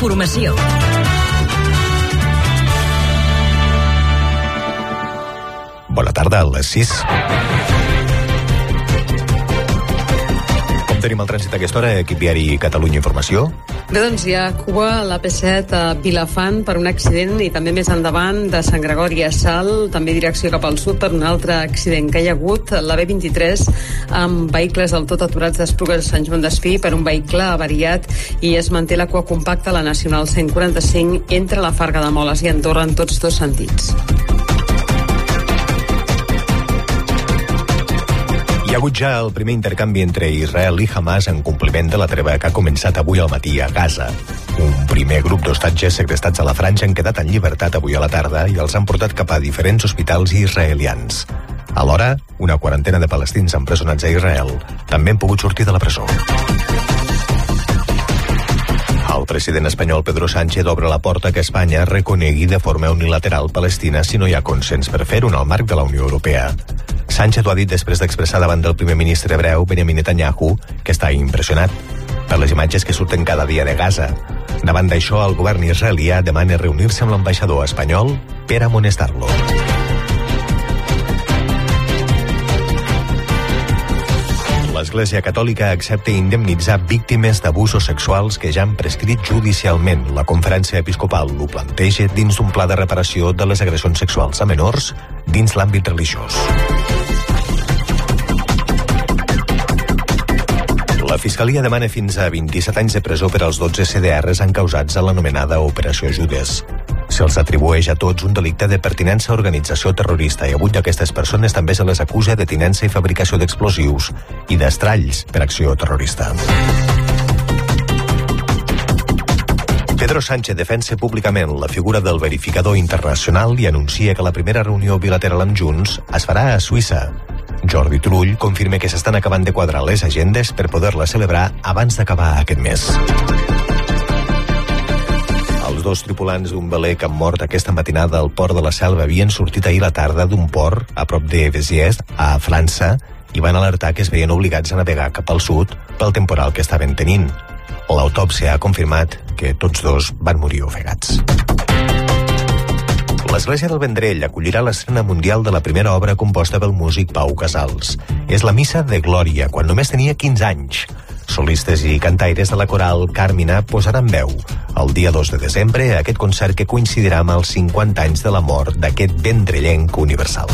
Informació. Bona tarda, a les 6. Com tenim el trànsit a aquesta hora, equip viari Catalunya Informació? Bé, doncs hi ha cua a la P7 a Vilafant per un accident i també més endavant de Sant Gregori a Sal, també direcció cap al sud per un altre accident que hi ha hagut la B23 amb vehicles del tot aturats d'Esplugues de Sant Joan d'Espí per un vehicle avariat i es manté la cua compacta a la Nacional 145 entre la Farga de Moles i Andorra en tots dos sentits. Hi ha hagut ja el primer intercanvi entre Israel i Hamas en compliment de la treva que ha començat avui al matí a Gaza. Un primer grup d'hostatges segrestats a la franja han quedat en llibertat avui a la tarda i els han portat cap a diferents hospitals israelians. Alhora, una quarantena de palestins empresonats a Israel també han pogut sortir de la presó. El president espanyol Pedro Sánchez obre la porta que Espanya reconegui de forma unilateral Palestina si no hi ha consens per fer-ho en el marc de la Unió Europea. Sánchez ho ha dit després d'expressar davant del primer ministre hebreu Benjamin Netanyahu que està impressionat per les imatges que surten cada dia de Gaza. Davant d'això, el govern israelià demana reunir-se amb l'ambaixador espanyol per amonestar-lo. l'Església Catòlica accepta indemnitzar víctimes d'abusos sexuals que ja han prescrit judicialment. La conferència episcopal ho planteja dins d'un pla de reparació de les agressions sexuals a menors dins l'àmbit religiós. La Fiscalia demana fins a 27 anys de presó per als 12 CDRs encausats a l'anomenada Operació Judes. Se'ls atribueix a tots un delicte de pertinença a organització terrorista i a vuit d'aquestes persones també se les acusa de tinença i fabricació d'explosius i d'estralls per acció terrorista. Pedro Sánchez defensa públicament la figura del verificador internacional i anuncia que la primera reunió bilateral amb Junts es farà a Suïssa. Jordi Turull confirma que s'estan acabant de quadrar les agendes per poder-la celebrar abans d'acabar aquest mes. Els dos tripulants d'un veler que han mort aquesta matinada al port de la Selva havien sortit ahir la tarda d'un port a prop de Béziers, a França, i van alertar que es veien obligats a navegar cap al sud pel temporal que estaven tenint. L'autòpsia ha confirmat que tots dos van morir ofegats. L'Església del Vendrell acollirà l'estrena mundial de la primera obra composta pel músic Pau Casals. És la Missa de Glòria, quan només tenia 15 anys. Solistes i cantaires de la coral Carmina posaran veu el dia 2 de desembre a aquest concert que coincidirà amb els 50 anys de la mort d'aquest vendrellenc universal.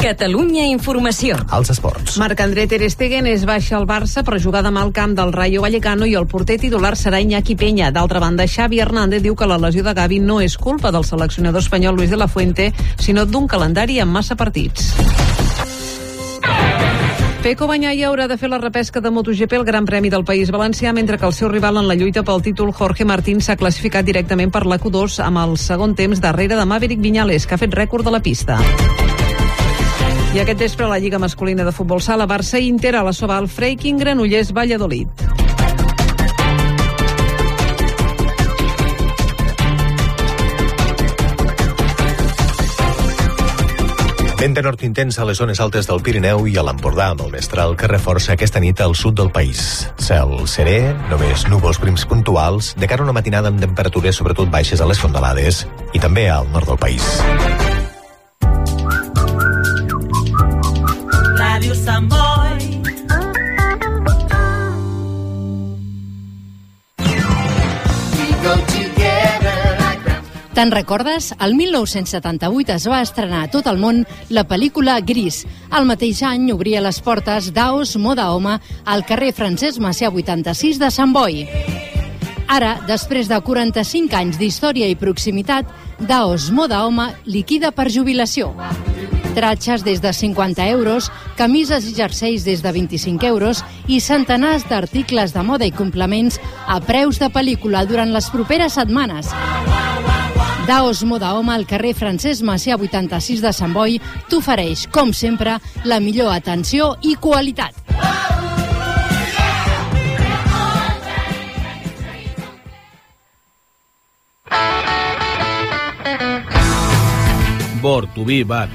Catalunya Informació. Els esports. Marc-André Ter Stegen es baixa al Barça per jugar demà al camp del Rayo Vallecano i el porter titular serà Iñaki Peña. D'altra banda, Xavi Hernández diu que la lesió de Gavi no és culpa del seleccionador espanyol Luis de la Fuente, sinó d'un calendari amb massa partits. Peco Banyaia haurà de fer la repesca de MotoGP al Gran Premi del País Valencià, mentre que el seu rival en la lluita pel títol, Jorge Martín, s'ha classificat directament per la Q2 amb el segon temps darrere de Maverick Viñales, que ha fet rècord de la pista. I aquest vespre a la Lliga Masculina de Futbol Sala, Barça i Inter a la Sobal, Freiking, Granollers, Valladolid. Vent de nord intens a les zones altes del Pirineu i a l'Empordà amb el mestral que reforça aquesta nit al sud del país. Cel serè, només núvols prims puntuals, de cara a una matinada amb temperatures sobretot baixes a les fondalades i també al nord del país. Te'n recordes? El 1978 es va estrenar a tot el món la pel·lícula Gris. El mateix any obria les portes d'Aos Moda Home al carrer Francesc Macià 86 de Sant Boi. Ara, després de 45 anys d'història i proximitat, Daos Moda Home liquida per jubilació. Tratxes des de 50 euros, camises i jerseis des de 25 euros i centenars d'articles de moda i complements a preus de pel·lícula durant les properes setmanes. Daos Moda Home al carrer Francesc Macià 86 de Sant Boi t'ofereix, com sempre, la millor atenció i qualitat. Born to be said,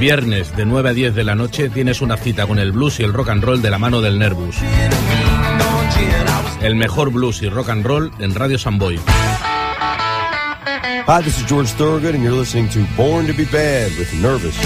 Viernes de 9 a 10 de la noche tienes una cita con el blues y el rock and roll de la mano del Nervus. El mejor blues y rock and roll en Radio Samboy. Hi, this is George Thorogood, and you're listening to Born to be Bad with Nervous.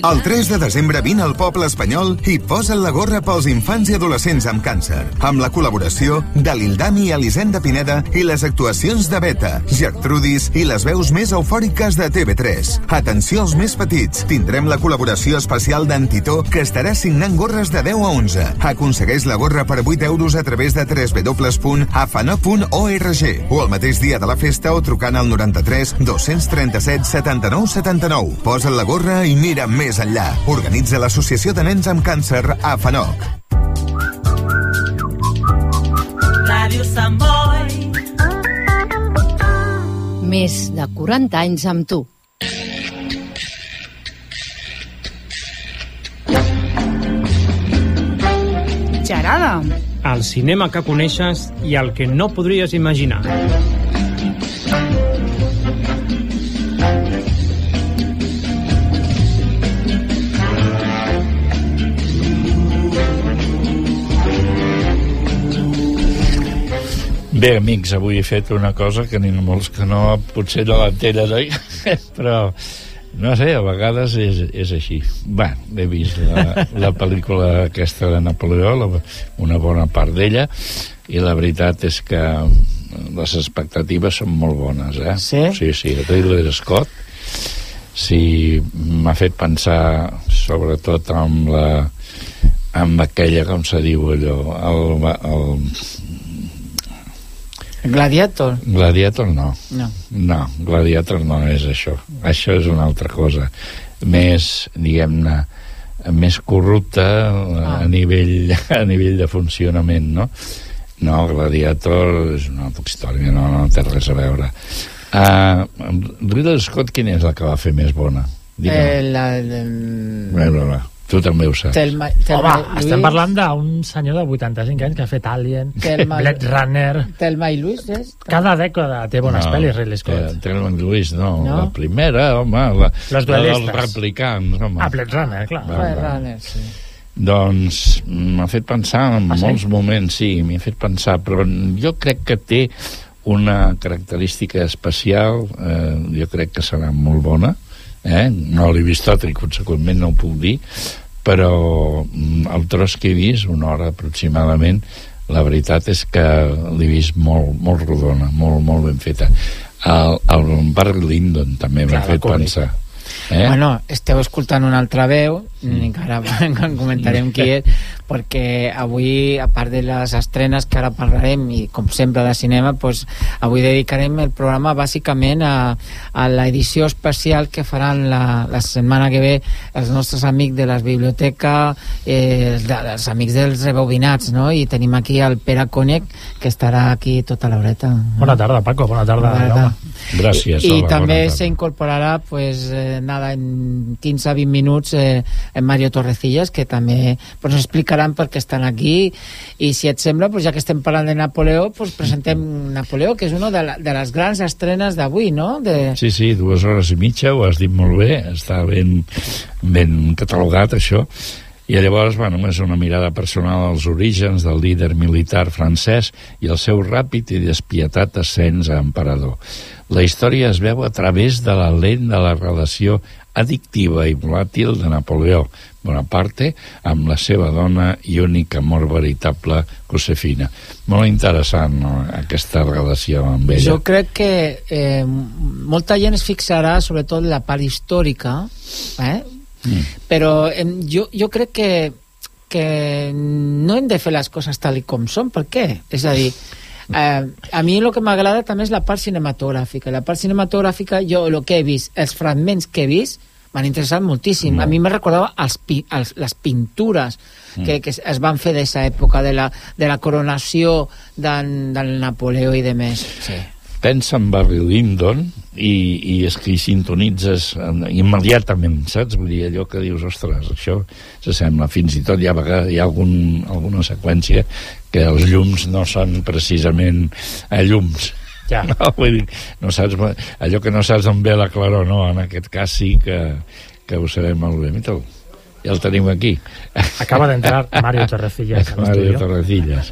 El 3 de desembre vine al poble espanyol i posa't la gorra pels infants i adolescents amb càncer, amb la col·laboració de l'Ildami i Elisenda Pineda i les actuacions de Beta, Gertrudis i les veus més eufòriques de TV3. Atenció als més petits, tindrem la col·laboració especial d'Antitó que estarà signant gorres de 10 a 11. Aconsegueix la gorra per 8 euros a través de www.afanó.org o el mateix dia de la festa o trucant al 93 237 79 79. Posa't la gorra gorra i mira més enllà. Organitza l'Associació de Nens amb Càncer a FANOC. Ràdio Sant Boi. Més de 40 anys amb tu. Gerada. El cinema que coneixes i el que no podries imaginar. Bé, amics, avui he fet una cosa que ha molts que no, potser no l'entenen, oi? Però, no sé, a vegades és, és així. Bé, he vist la, la pel·lícula aquesta de Napoleó, la, una bona part d'ella, i la veritat és que les expectatives són molt bones, eh? Sí? Sí, sí, Ridley Scott sí, m'ha fet pensar sobretot amb la amb aquella, com se diu allò el, el, Gladiator. Gladiator no. No. No, Gladiator no és això. Això és una altra cosa. Més, diguem-ne, més corrupta ah. a, nivell, a nivell de funcionament, no? No, Gladiator és una altra història, no, no té res a veure. Uh, Ridley Scott, quina és la que va fer més bona? Eh, la, de... Bé, bé, bé. Tu també ho saps. Telma, Telma Home, estem parlant d'un senyor de 85 anys que ha fet Alien, Telma, Blade Runner... Telma i Luis, és? Cada dècada té bones no, pel·lis, Ridley Scott. Telma i Luis, no, no, la primera, home, la, Los la dels replicants, home. Ah, Blade Runner, clar. Blade Runner, sí. Doncs m'ha fet pensar en ah, molts sí? moments, sí, m'ha fet pensar, però jo crec que té una característica especial, eh, jo crec que serà molt bona, eh? no l'he vist tot i conseqüentment no ho puc dir, però mm, el tros que he vist, una hora aproximadament, la veritat és que l'he vist molt, molt rodona, molt, molt ben feta. El, el Barry Lyndon també m'ha fet pensar. Eh? Bueno, esteu escoltant una altra veu, mm. encara en comentarem qui és, perquè avui, a part de les estrenes que ara parlarem, i com sempre de cinema, pues, avui dedicarem el programa bàsicament a, a l'edició especial que faran la, la setmana que ve els nostres amics de la biblioteca, eh, els, de, els amics dels rebobinats, no? I tenim aquí el Pere Conec, que estarà aquí tota l'horeta. Bona tarda, Paco, bona tarda. Bona tarda. Gràcies. I, i també s'incorporarà pues, eh, nada, en 15-20 minuts eh, en Mario Torrecillas que també pues, explicaran per què estan aquí i si et sembla, pues, ja que estem parlant de Napoleó pues, presentem Napoleó que és una de, la, de les grans estrenes d'avui no? De... Sí, sí, dues hores i mitja, ho has dit molt bé, està ben, ben catalogat això, i llavors, bueno, és una mirada personal als orígens del líder militar francès i el seu ràpid i despietat ascens a emperador. La història es veu a través de la lent de la relació addictiva i volàtil de Napoleó Bonaparte amb la seva dona i únic amor veritable, Josefina. Molt interessant, no?, aquesta relació amb ella. Jo crec que eh, molta gent es fixarà sobretot la part històrica, eh? Mm. però eh, jo, jo crec que, que no hem de fer les coses tal i com són. Per què? És a dir, eh, a mi el que m'agrada també és la part cinematogràfica. La part cinematogràfica, jo el que he vist, els fragments que he vist, m'han interessat moltíssim. Molt. A mi me recordava els, els, les pintures Mm. que, que es van fer d'aquesta època de la, de la coronació del Napoleó i de més. Sí. Pensa en Barry Lyndon i, i és que hi sintonitzes en- immediatament, saps? Vull dir, allò que dius, ostres, això s'assembla. Fins i tot hi ha, vegades, hi ha algun, alguna seqüència que els llums no són precisament a llums. Ja. No, vull dir, no saps, allò que no saps d'on ve la claror, no, en aquest cas sí que, que ho sabem molt bé. Mira ja el tenim aquí. Acaba d'entrar Mario Torrecillas. Mario Torrecillas.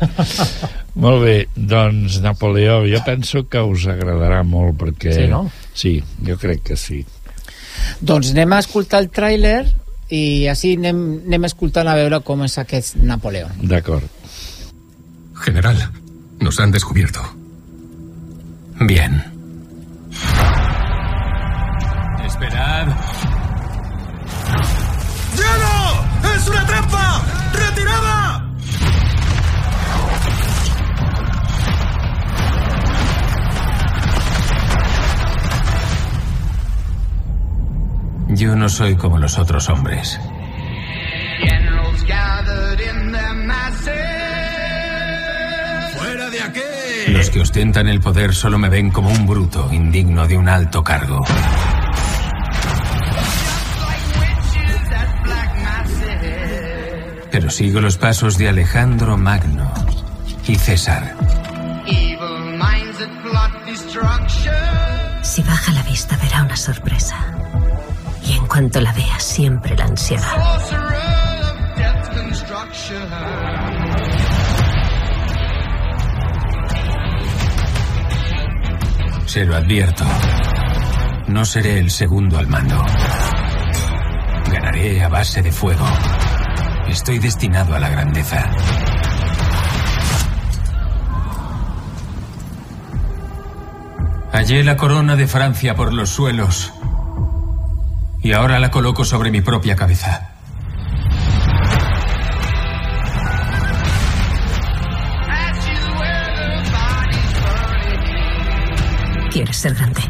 molt bé, doncs Napoleó, jo penso que us agradarà molt perquè... Sí, no? Sí, jo crec que sí. Doncs anem a escoltar el tràiler i així anem, anem escoltant a veure com és aquest Napoleó. D'acord. General, nos han descubierto. Bien. Esperad. ¡Es una trampa! ¡Retirada! Yo no soy como los otros hombres. ¡Fuera de aquí! Los que ostentan el poder solo me ven como un bruto, indigno de un alto cargo. Pero sigo los pasos de Alejandro Magno y César. Si baja la vista verá una sorpresa. Y en cuanto la vea, siempre la ansiará. Se lo advierto. No seré el segundo al mando. Ganaré a base de fuego. Estoy destinado a la grandeza. Hallé la corona de Francia por los suelos. Y ahora la coloco sobre mi propia cabeza. Quieres ser grande.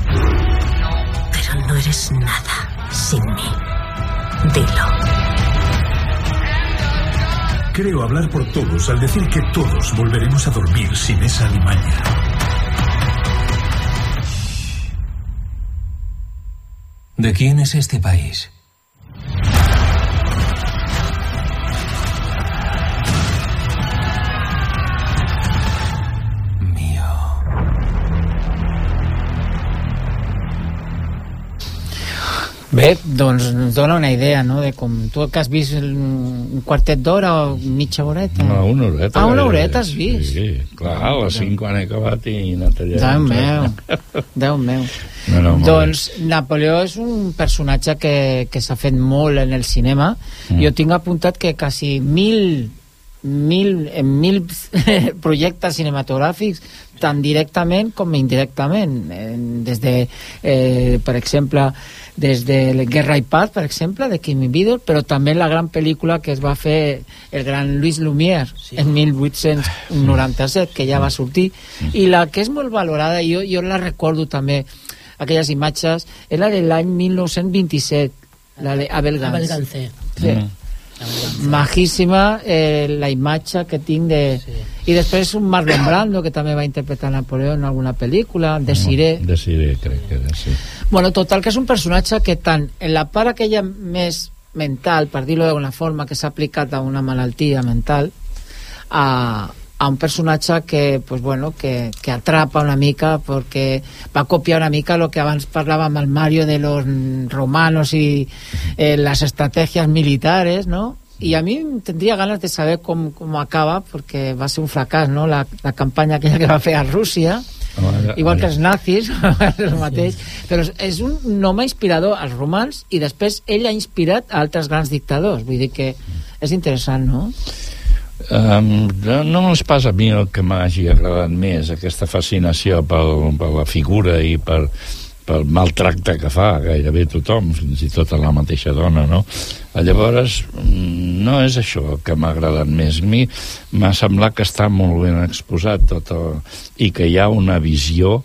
Pero no eres nada sin mí. Dilo. Creo hablar por todos al decir que todos volveremos a dormir sin esa alimaña. ¿De quién es este país? Bé, doncs ens dona una idea, no?, de com tu que has vist un quartet d'hora o mitja horeta. No, una horeta. Ah, una horeta has vist? Sí, clar, a les 5 quan he acabat i he anat allà. Déu meu, Déu meu. No, no, doncs Napoleó és un personatge que, que s'ha fet molt en el cinema. Mm. Jo tinc apuntat que quasi mil, mil, en mil projectes cinematogràfics tant directament com indirectament En- des de, eh, per exemple des de Guerra i Paz per exemple, de Kimi Vidor però també la gran pel·lícula que es va fer el gran Louis Lumière sí. en 1897 que ja va sortir i la que és molt valorada jo, jo la recordo també aquelles imatges era de l'any 1927 la de Abel Gance, Abel Gance. Sí. Majíssima eh, la imatge que tinc de... Sí. i després un Marlon Brando que també va interpretar Napoleó en alguna pel·lícula Desiré De Siré, crec que era, sí. Bueno, total, que és un personatge que tant en la part aquella més mental, per dir-ho d'alguna forma, que s'ha aplicat a una malaltia mental, a, a un personatge que, pues bueno, que, que atrapa una mica perquè va copiar una mica lo que abans parlàvem al Mario de los romanos y eh, las estrategias militares, ¿no? Y a mí tendría ganas de saber cómo, cómo acaba, porque va a ser un fracàs, ¿no? La, la campanya aquella que va fer a Rússia, igual que els nazis el mateix, però és- un home inspirador als romans i després ell ha inspirat a altres grans dictadors vull dir que és interessant no? Um, no, és pas a mi el que m'hagi agradat més, aquesta fascinació pel, per la figura i per, pel maltracte que fa gairebé tothom, fins i tot a la mateixa dona, no? Llavors, mm, no és això el que m'ha agradat més. A mi m'ha semblat que està molt ben exposat tot el, i que hi ha una visió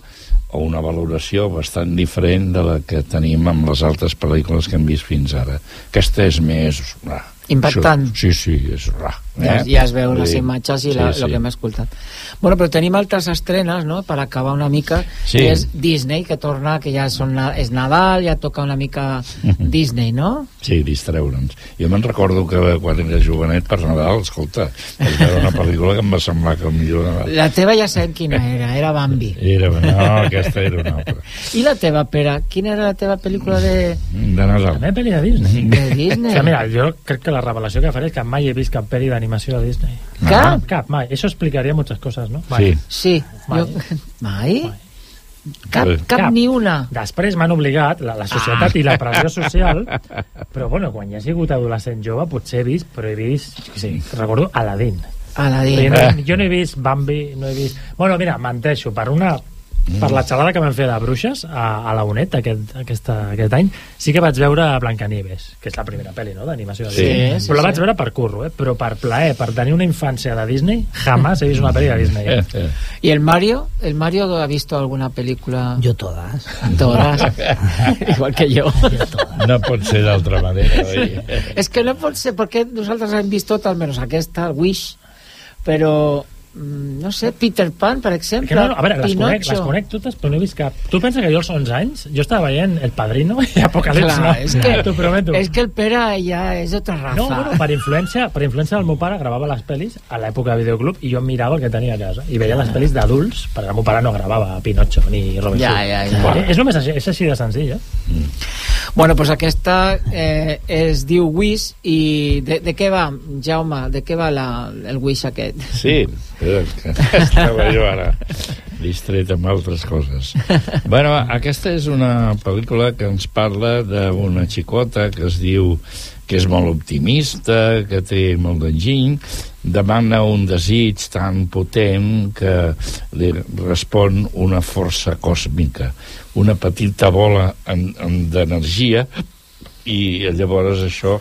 o una valoració bastant diferent de la que tenim amb les altres pel·lícules que hem vist fins ara. Aquesta és més... Impactant. Això, sí, sí, és ra, Ja, Eh? ja es veu les Sí. imatges i Sí, la, sí. el que hem escoltat. Bueno, però tenim altres estrenes, no?, per acabar una mica, Sí. que és Disney, que torna, que ja són, és Nadal, ja toca una mica Disney, no? Sí, distreure'ns. Jo me'n recordo que quan era jovenet per Nadal, escolta, vaig veure una pel·lícula que em va semblar que el millor Nadal. La teva ja sabem quina era, era Bambi. Era, no, aquesta era una altra. I la teva, Pere? Quina era la teva pel·lícula de, De Nadal. També pel·li de Disney. de Disney? Que, mira, jo crec que la revelació que faré és que mai he vist cap pel·li d'animació de Disney. Cap? Cap, mai. Eso explicaría muchas cosas, no? Sí. Sí. Mai. Jo... Mai? Cap, Pues- cap, ni una. Després m'han obligat, la, la societat Ah. i la pressió social, però bueno, quan ja he sigut adolescent jove potser he vist, però he vist, sé, recordo Aladdin. Aladdin. Jo no, jo no he vist Bambi, no he vist... Bueno, mira, menteixo, per una per la xalada que vam fer de bruixes a, a la UNED aquest, aquesta, aquest any sí que vaig veure Blancanieves que és la primera pel·li no, d'animació de Sí, Disney sí, però la sí. vaig veure per curro eh? però per plaer, per tenir una infància de Disney jamás he vist una pel·li de Disney Eh, eh. ¿Y el Mario? ¿El Mario ha visto alguna película? Yo todas. Todas. Igual que yo. No pot ser d'altra manera. oi? És que no pot ser, perquè nosaltres hem vist tot, almenys aquesta, el Wish, però, no sé, Peter Pan, per exemple, que no, no, a veure, les conec, les conec totes, però no he vist cap. Tu pensa que jo als 11 anys, jo estava veient El Padrino i Apocalipsi, Clar, no? és que, T'ho prometo. és que el Pere ja és d'altra raza. No, bueno, per influència, per influència del meu pare gravava les pel·lis a l'època de videoclub i jo mirava el que tenia a casa i veia les pel·lis d'adults perquè el meu pare no gravava Pinocho ni Robin Ja, Hood. ja, ja. Eh, És només així, és així de senzill, eh? Bueno, pues aquesta eh, es diu Wish i de, de què va, Jaume? De què va la, el Wish aquest? Sí, que estava jo ara distret amb altres coses. bueno, aquesta és una pel·lícula que ens parla d'una xicota que es diu que és molt optimista, que té molt d'enginy, demana un desig tan potent que li respon una força còsmica, una petita bola en, en d'energia, i llavors això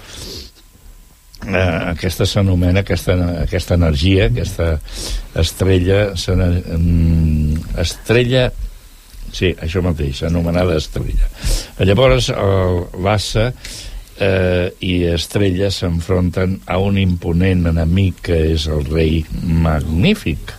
eh, aquesta s'anomena aquesta, aquesta energia, aquesta estrella mm, estrella sí, això mateix, anomenada estrella. Llavors l'Assa eh, i Estrella s'enfronten a un imponent enemic que és el rei magnífic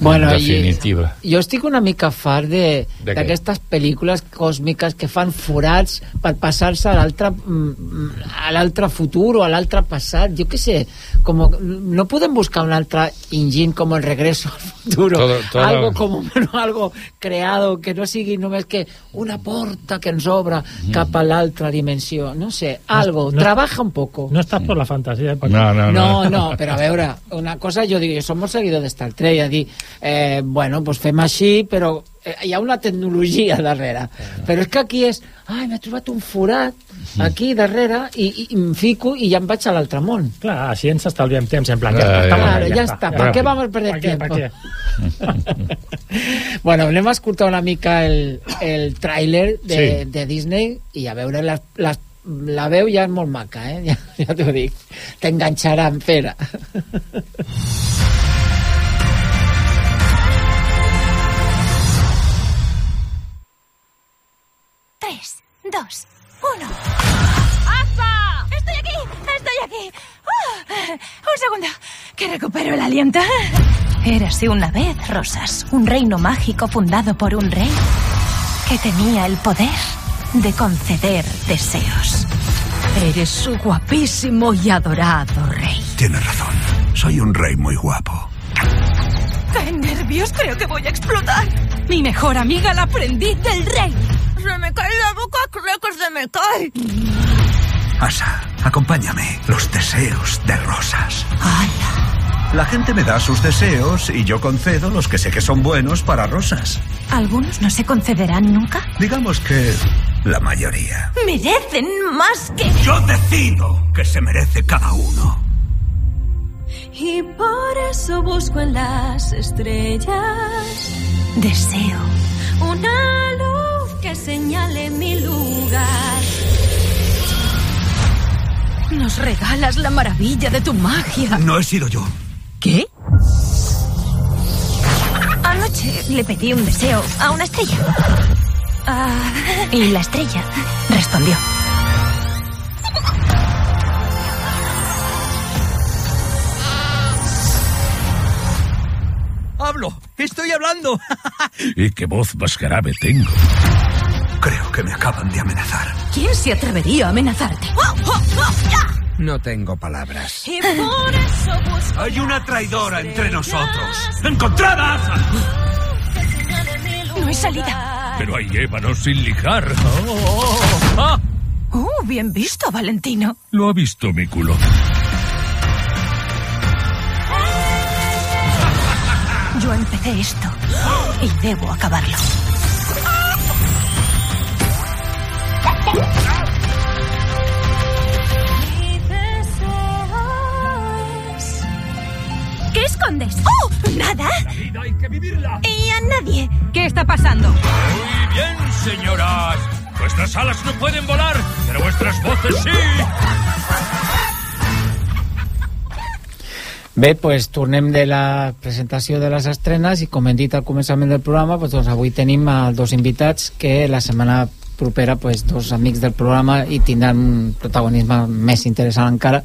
Bueno, en i- definitiva Jo estic una mica fart de- De què? d'aquestes pel·lícules còsmiques que fan forats per passar-se a l'altre mm, a l'altre futur o a l'altre passat, jo què sé, com, no podem buscar un altre engine com el regreso al futuro, Todo- todo- algo como bueno, algo creado que no sigui només que una porta que ens obre cap a l'altra dimensió, no sé, algo, no- trabaja un poco. No estàs per la fantasia, eh? Paco? no, no, No, no, però a veure, una cosa, jo dic, som molt seguidors de Star Trek, a dir, eh, bueno, doncs fem així, però eh, hi ha una tecnologia darrere. Però és que aquí és, ai, m'he trobat un forat aquí darrere i, i, i em fico i ja em vaig a l'altre món. Clar, així ens estalviem temps, en plan, Ah, ja, ja. Claro, ahí, ja està. Per què vamos a perder ¿Para qué, tiempo? para qué? Bueno, anem a escoltar una mica el, el tràiler de, Sí. de Disney i a veure les, les, la veu ja és molt maca, eh? Ja, ja t'ho dic. T'enganxarà, Pere. Tres, dos, uno. ¡Asa! ¡Estoy aquí! ¡Estoy aquí! ¡Ah! Un segundo, que recupero el aliento. Érase una vez, Rosas, un reino mágico fundado por un rey que tenía el poder de conceder deseos. Eres su guapísimo y adorado rey. Tienes razón. Soy un rey muy guapo. ¡Qué nervios! Creo que voy a explotar. Mi mejor amiga, la aprendiz del rey. Se me cae la boca, creo que se me cae. Asa, acompáñame. Los deseos de rosas. La gente me da sus deseos y yo concedo los que sé que son buenos para rosas. Algunos no se concederán nunca. Digamos que la mayoría. Merecen más que... Yo decido que se merece cada uno. Y por eso busco en las estrellas. Deseo una señale mi lugar. Nos regalas la maravilla de tu magia. No he sido yo. ¿Qué? Anoche le pedí un deseo a una estrella. Ah, y la estrella respondió. hablo, estoy hablando. ¿Y qué voz más grave tengo? Creo que me acaban de amenazar. ¿Quién se atrevería a amenazarte? No tengo palabras. Y por eso busco Hay una traidora entre nosotros. ¡Encontrada! No hay salida. Pero hay ébanos sin lijar. ¡Ah! Uh, bien visto, Valentino. Lo ha visto mi culo. Yo empecé esto y debo acabarlo. ¿Qué escondes? ¡Oh! ¿Nada? hay que vivirla. ¿Y a nadie? ¿Qué está pasando? Muy bien, señoras. Vuestras alas no pueden volar, pero vuestras voces sí. Bé, pues tornem de la presentació de les estrenes i com hem dit al començament del programa pues, doncs avui tenim a dos invitats que la setmana propera pues, dos amics del programa i tindran un protagonisme més interessant encara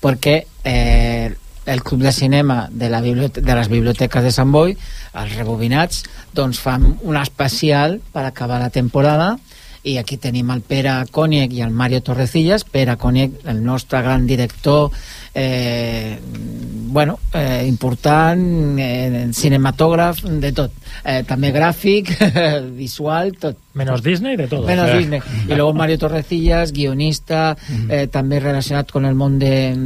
perquè eh, el Club de Cinema de, la de les biblioteques de Sant Boi, els rebobinats, doncs fan un especial per acabar la temporada aquí tenim el Pere Còniec i el Mario Torrecillas Pere Còniec, el nostre gran director eh, bueno, eh, important eh, cinematògraf, de tot eh, també gràfic, visual tot. Menos Disney, de todo. Menos Eh. Disney. Y luego Mario Torrecillas, guionista, eh, també relacionat con el món de,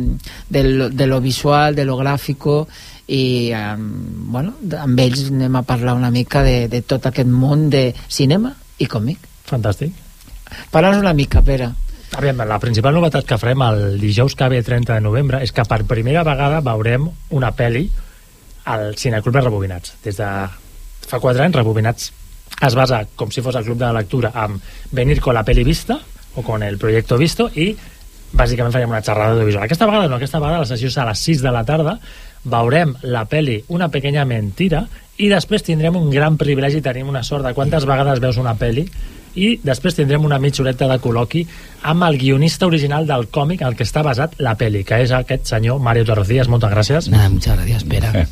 de, lo, de lo visual, de lo gràfico, i eh, bueno, amb ells anem a parlar una mica de, de tot aquest món de cinema i còmic. Fantàstic. Parla'ns una mica, Pere. Aviam, la principal novetat que farem el dijous que ve 30 de novembre és que per primera vegada veurem una pel·li al Cineclub de Rebobinats. Des de fa 4 anys, Rebobinats es basa com si fos el club de lectura amb venir con la peli vista o con el proyecto visto i bàsicament farem una xerrada audiovisual. Aquesta vegada no, aquesta vegada la sessió és a les 6 de la tarda veurem la peli Una pequeña mentira i després tindrem un gran privilegi, tenim una sort de quantes vegades veus una peli i després tindrem una mitja horeta de col·loqui amb el guionista original del còmic al que està basat la peli, que és aquest senyor Mario Torrecillas. Moltes gràcies. Nada, muchas gracias, Pera.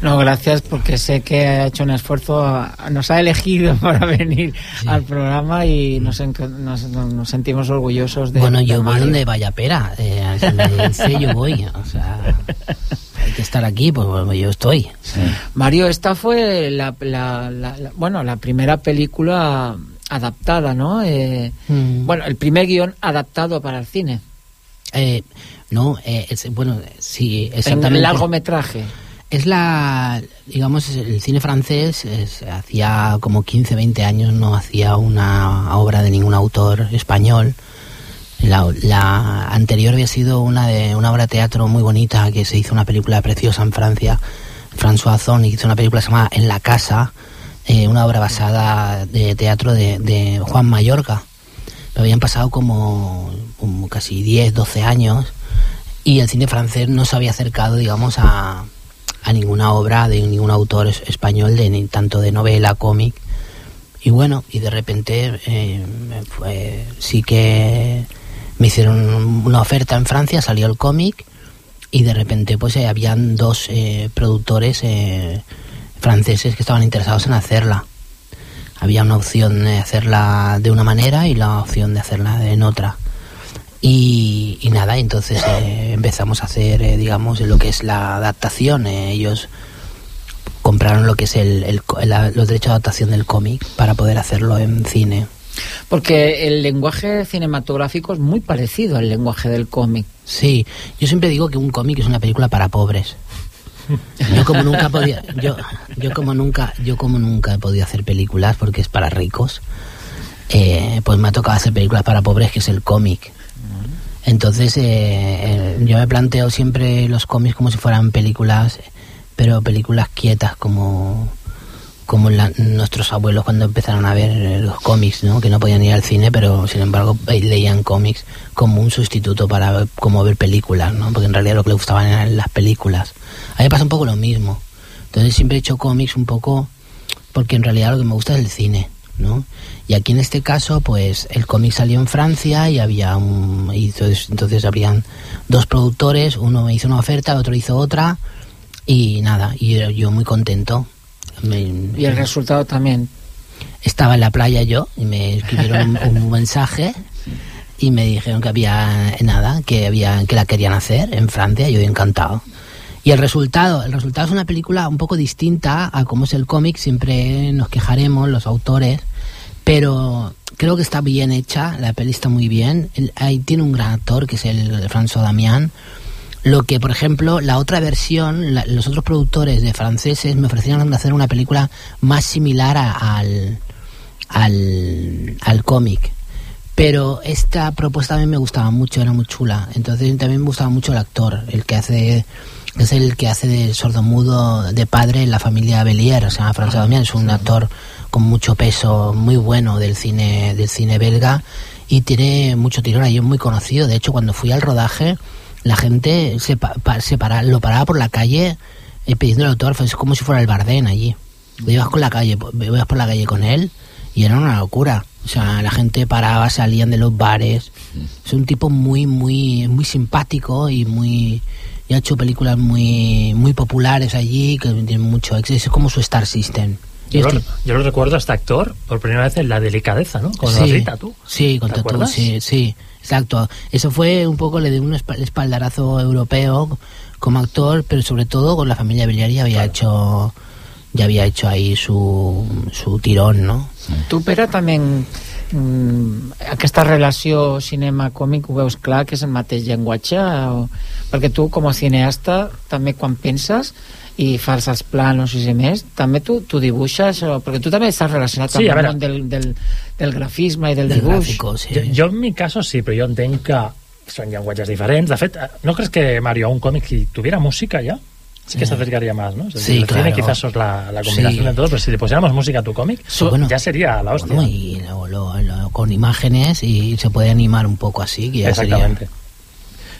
No, gracias porque sé que ha hecho un esfuerzo, nos ha elegido para venir al programa y nos, nos, nos sentimos orgullosos de bueno, de yo voy donde vaya Pera. Eh, si me dice, yo voy. O sea, hay que estar aquí, pues bueno, yo estoy. Mario, esta fue la, la- la- la- bueno, la primera película adaptada, ¿no? Eh, Mm. Bueno, el primer guion adaptado para el cine. Eh, no, eh, es- bueno, sí, En exactamente. largometraje. Es la, digamos, el cine francés es- hacía como 15, 20 años no hacía una obra de ningún autor español. La, la anterior había sido una de una obra de teatro muy bonita que se hizo una película preciosa en Francia. François Ozon hizo una película que se llama En la casa, eh, una obra basada de teatro de, Juan. Pero habían pasado como, casi 10, 12 años y el cine francés no se había acercado, digamos, a, a ninguna obra de ningún autor es- español, de ni tanto de novela, cómic. Y bueno, y de repente eh, fue- sí que me hicieron una oferta en Francia, salió el cómic y de repente pues eh, habían dos eh, productores franceses que estaban interesados en hacerla. Había una opción de hacerla de una manera y la opción de hacerla en otra. Y, y nada, entonces eh, empezamos a hacer, eh, digamos, lo que es la adaptación. Eh, ellos compraron lo que es el, el la- los derechos de adaptación del cómic para poder hacerlo en cine. Porque el lenguaje cinematográfico es muy parecido al lenguaje del cómic. Sí, yo siempre digo que un cómic es una película para pobres. Yo como nunca podía, yo, yo como nunca, yo como nunca he podido hacer películas porque es para ricos, eh, pues me ha tocado hacer películas para pobres que es el cómic. Entonces eh, eh, yo me planteo siempre los cómics como si fueran películas, pero películas quietas como como nuestros abuelos cuando empezaron a ver eh, los cómics, ¿no? que no podían ir al cine, pero sin embargo leían cómics como un sustituto para como ver películas, ¿no? porque en realidad lo que les gustaban eran las películas. A mí me pasa un poco lo mismo. Entonces siempre he hecho cómics un poco porque en realidad lo que me gusta es el cine, ¿no? Y aquí en este caso, pues el cómic salió en Francia y había un... y entonces, entonces habrían dos productores, uno me hizo una oferta, otro hizo otra y nada, y yo muy contento. me- Y el resultado también. estaba en la playa yo y me escribieron un, un mensaje y me dijeron que había nada, que había que la querían hacer en Francia, yo encantado. Y el resultado, el resultado es una película un poco distinta a cómo es el cómic, siempre nos quejaremos los autores, pero creo que está bien hecha, la peli está muy bien, El- ahí tiene un gran actor que es el François Damián, lo que, por ejemplo, la otra versión, los otros productores de franceses me ofrecieron hacer una película más similar al, al, al cómic. Pero esta propuesta a mí me gustaba mucho, era muy chula. Entonces también me gustaba mucho el actor, el que hace es el que hace de sordomudo de padre en la familia Belier, se llama François Damián, es un actor con mucho peso, muy bueno del cine del cine belga y tiene mucho tirón, ahí es muy conocido. De hecho, cuando fui al rodaje, la gente se, pa- se para- lo paraba por la calle eh, pidiendo el autógrafo, es como si fuera el Bardén allí. Ibas con la calle, ibas por la calle con él y era una locura. O sea, la gente paraba, salían de los bares. Es un tipo muy, muy, muy simpático y muy y ha hecho películas muy, muy populares allí que tienen mucho éxito. Es como su Star System. Yo lo, yo lo recuerdo a este actor por primera vez en La Delicadeza, ¿no? Con sí, Rita, tú. Sí, con ¿Te Tatú, sí, sí, exacto. Eso fue un poco, le dio un espa- espaldarazo europeo como actor, pero sobre todo con la familia Villar ya había hecho ya había hecho ahí su, su tirón, ¿no? Tu, Pere, també mm, aquesta relació cinema-còmic ho veus clar que és el mateix llenguatge? O... Perquè tu, com a cineasta, també quan penses i fas els planos i més, també tu, tu dibuixes, o... perquè tu també estàs relacionat Sí, amb el món del, del, del grafisme i del, Del dibuix. gráfico, sí. Jo, jo en mi caso sí, però jo entenc que són llenguatges diferents. De fet, eh, ¿no crees que Mario, un cómic, si tuviera música ya, sí que se acercaría más, ¿no? Sí, el cine claro. quizás es la, la combinación Sí. de todos, pero si le pusiéramos música a tu cómic, bueno. ya sería la hostia. Bueno, y lo- lo- lo- con imágenes y se puede animar un poco así, que ya Exactamente.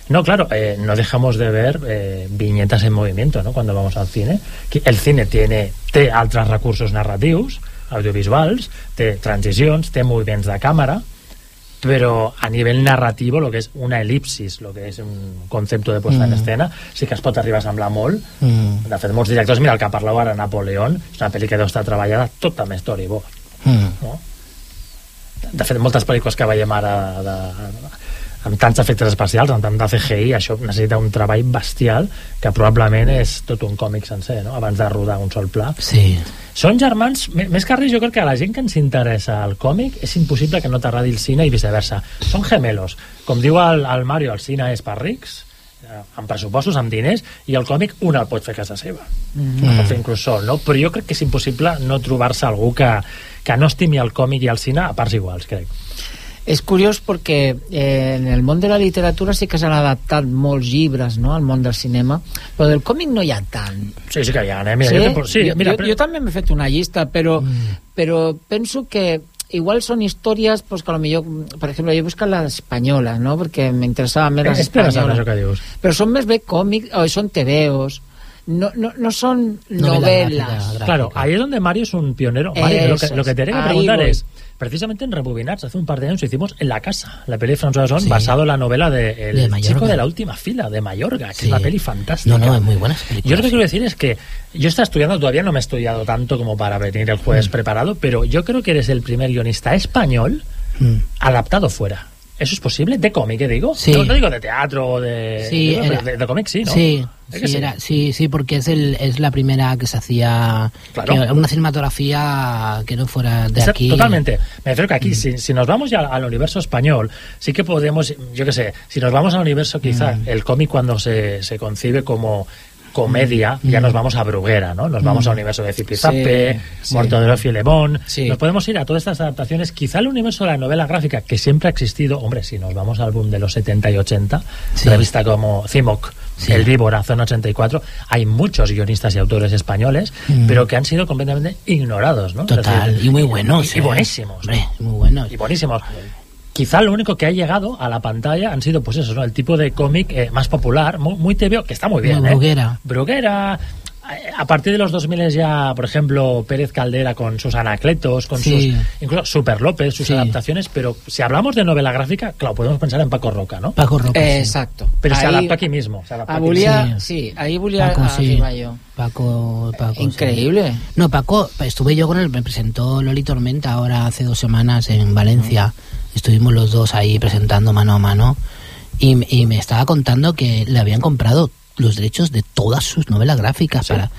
No, claro, eh, no dejamos de ver eh, viñetas en movimiento, ¿no? Cuando vamos al cine. El cine tiene, té altres recursos narratius, audiovisuals, té transicions, té moviments de càmera, però a nivell narrativo, lo que és una elipsis, lo que és un concepte de puesta en Mm. escena, sí que es pot arribar a semblar molt. Mm, De fet, molts directors, mira, el que parleu ara, Napoleón, és una pel·li que deu estar treballada tot amb storyboard. mm. No? De fet, moltes pel·lícules que veiem ara de, amb tants efectes especials, amb tant de CGI, això necessita un treball bestial que probablement és tot un còmic sencer, no? abans de rodar un sol pla. Sí. Són germans, més que res, jo crec que a la gent que ens interessa el còmic és impossible que no t'agradi el cine i viceversa. Són gemelos. Com diu el, el Mario, el cine és per rics, eh, amb pressupostos, amb diners, i el còmic un el pot fer a casa seva. Mm. El pot fer inclús sol, no? Però jo crec que és impossible no trobar-se algú que, que no estimi el còmic i el cine a parts iguals, crec. És curiós perquè eh, en el món de la literatura sí que s'han adaptat molts llibres no, al món del cinema, però del còmic no hi ha tant. Sí, sí que hi ha, eh? Mira, sí? jo, sí, jo, mira, jo, jo també m'he fet una llista, però, mm. però penso que igual són històries pues, que a lo exemple, jo he buscat la espanyola, no? perquè m'interessava més les saber espanyoles. Però són més bé còmics, o són tebeos, no, no, no son novelas. Claro, ahí es donde Mario es un pionero. Mario, lo que, lo te tengo que preguntar voy. es, precisamente en Rebobinats, hace un par de años hicimos En la casa, la peli de François Ozon, Sí. basado en la novela de El De chico de la última fila, de Mayorga, que Sí. es una peli fantástica. No, no, es muy buena Yo lo que quiero decir es que yo estaba estudiando, todavía no me he estudiado tanto como para venir el Mm. jueves preparado, pero yo creo que eres el primer guionista español Mm. adaptado fuera. ¿Eso es posible? ¿De cómic, qué digo? Sí. No, no digo de teatro o de... Sí, era- de, de cómic sí, ¿no? Sí, ¿Es que sí, sí? era- sí, sí, porque es, el, es la primera que se hacía Claro. que- una cinematografía que no fuera de aquí. Totalmente. Me refiero que aquí, si, si nos vamos ya al universo español, sí que podemos, yo qué sé, si nos vamos al universo quizá, Mm. el cómic cuando se, se concibe como comedia, ya nos vamos a Bruguera, ¿no? Nos vamos Mm. al universo de Zipizape, Sí, sí. Muerto de y Lemón. Sí. Nos podemos ir a todas estas adaptaciones. Quizá el universo de la novela gráfica, que siempre ha existido, hombre, si nos vamos al boom de los 70 y 80, Sí. revista como Cimoc. El Víbora, Zona 84, hay muchos guionistas y autores españoles, Mm. pero que han sido completamente ignorados, ¿no? Total, decir, y muy buenos. y eh. buenísimos. Hombre, muy buenos. y buenísimos. Quizá lo único que ha llegado a la pantalla han sido, pues eso, ¿no? El tipo de cómic eh, más popular, muy, muy tebeo, que está muy bien, Muy ¿eh? bruguera. Bruguera, a partir de los 2000 ya, por ejemplo, Pérez Caldera con sus anacletos, con Sí. sus. incluso Super López, sus Sí. adaptaciones, pero si hablamos de novela gráfica, claro, podemos pensar en Paco Roca, ¿no? Paco Roca, sí. Exacto. Pero se adapta aquí mismo. Se adapta aquí volia, mismo. sí, ahí volia Paco, jo. Paco, Paco. sí. Increíble. No, Paco, estuve yo con él, me presentó Loli Tormenta ahora hace dos semanas en Valencia. Estuvimos los dos ahí presentando mano a mano. Y, y me estaba contando que le habían comprado los derechos de todas sus novelas gráficas para.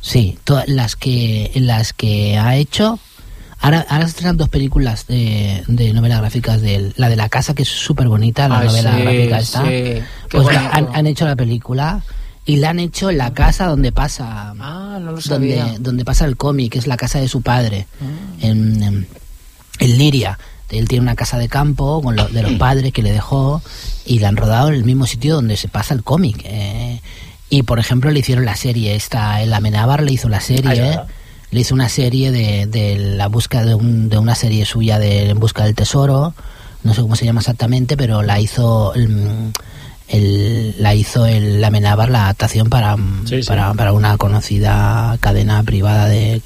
Sí, todas las que las que ha hecho. Ahora, ahora se estrenan dos películas de, de novelas gráficas de él. La de la casa, que es súper bonita, la Ay, novela sí, gráfica esta. sí. Pues la- han, han hecho la película y la han hecho en la casa donde pasa Ah, no lo donde, sabía. donde pasa el cómic, que es la casa de su padre, Ah. en, en- en Liria. Él tiene una casa de campo con lo- de los padres que le dejó y la han rodado en el mismo sitio donde se pasa el cómic. eh. Y por ejemplo le hicieron la serie esta, el Amenábar le hizo la serie, le hizo una serie de, de la búsqueda de, un- de una serie suya de En busca del tesoro, no sé cómo se llama exactamente, pero la hizo el, el- la hizo el Amenábar la adaptación para, Sí, sí. para, para una conocida cadena privada de,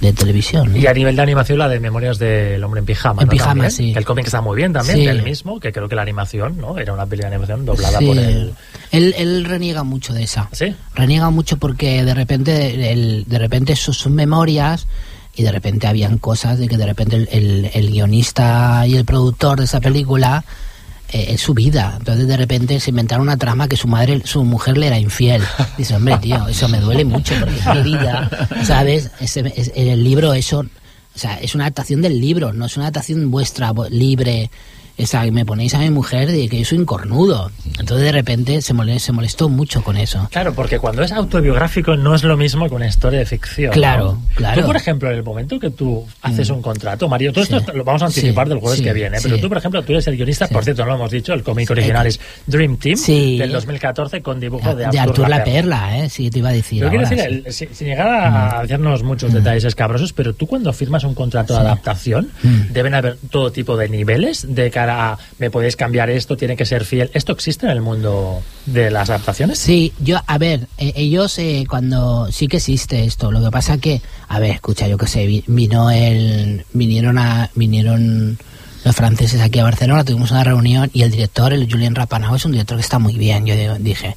de televisión. ¿no? Y a nivel de animación, la de Memorias del Hombre en Pijama. En ¿no? Pijama, También, sí. El cómic está muy bien también, Sí. del mismo, que creo que la animación, ¿no? Era una peli de animación doblada Sí. por. Él, él reniega mucho de esa. ¿Sí? Reniega mucho porque de repente, el, de repente sus, sus memorias y de repente habían cosas de que de repente el, el- el guionista y el productor de esa película eh, es su vida. Entonces de repente se inventaron una trama que su madre, su mujer le era infiel. Dice, hombre, tío, eso me duele mucho porque es mi vida, ¿sabes? Ese- es- en el libro eso, o sea, es una adaptación del libro, no es una adaptación vuestra, libre. O sea, me ponéis a mi mujer de que yo soy un cornudo. Entonces de repente se molestó, se molestó mucho con eso. Claro, porque cuando es autobiográfico no es lo mismo que una historia de ficción. Claro, ¿no? claro. Tú, por ejemplo, en el momento que tú haces Mm. un contrato, Mario, todo esto Sí. lo vamos a anticipar Sí, del jueves sí, que viene, pero tú, por ejemplo, tú eres el guionista, por cierto, no lo hemos dicho, el cómic original es Dream Team del 2014 con dibujo de de Artur, La. Perla, ¿eh? Sí, te iba a decir. Yo quiero decir. Mm. el- sin, sin llegar a hacernos muchos detalles escabrosos, pero tú cuando firmas un contrato de adaptación, Mm. deben haber todo tipo de niveles de a me podéis cambiar esto, tiene que ser fiel. ¿Esto existe en el mundo de las adaptaciones? Sí, yo, a ver, eh, ellos eh, cuando sí que existe esto, lo que pasa que, a ver, escucha, yo qué sé, vi- vino el, vinieron a, vinieron los franceses aquí a Barcelona, tuvimos una reunión y el director, el Julien Rapanao, es un director que está muy bien. Yo digo- dije,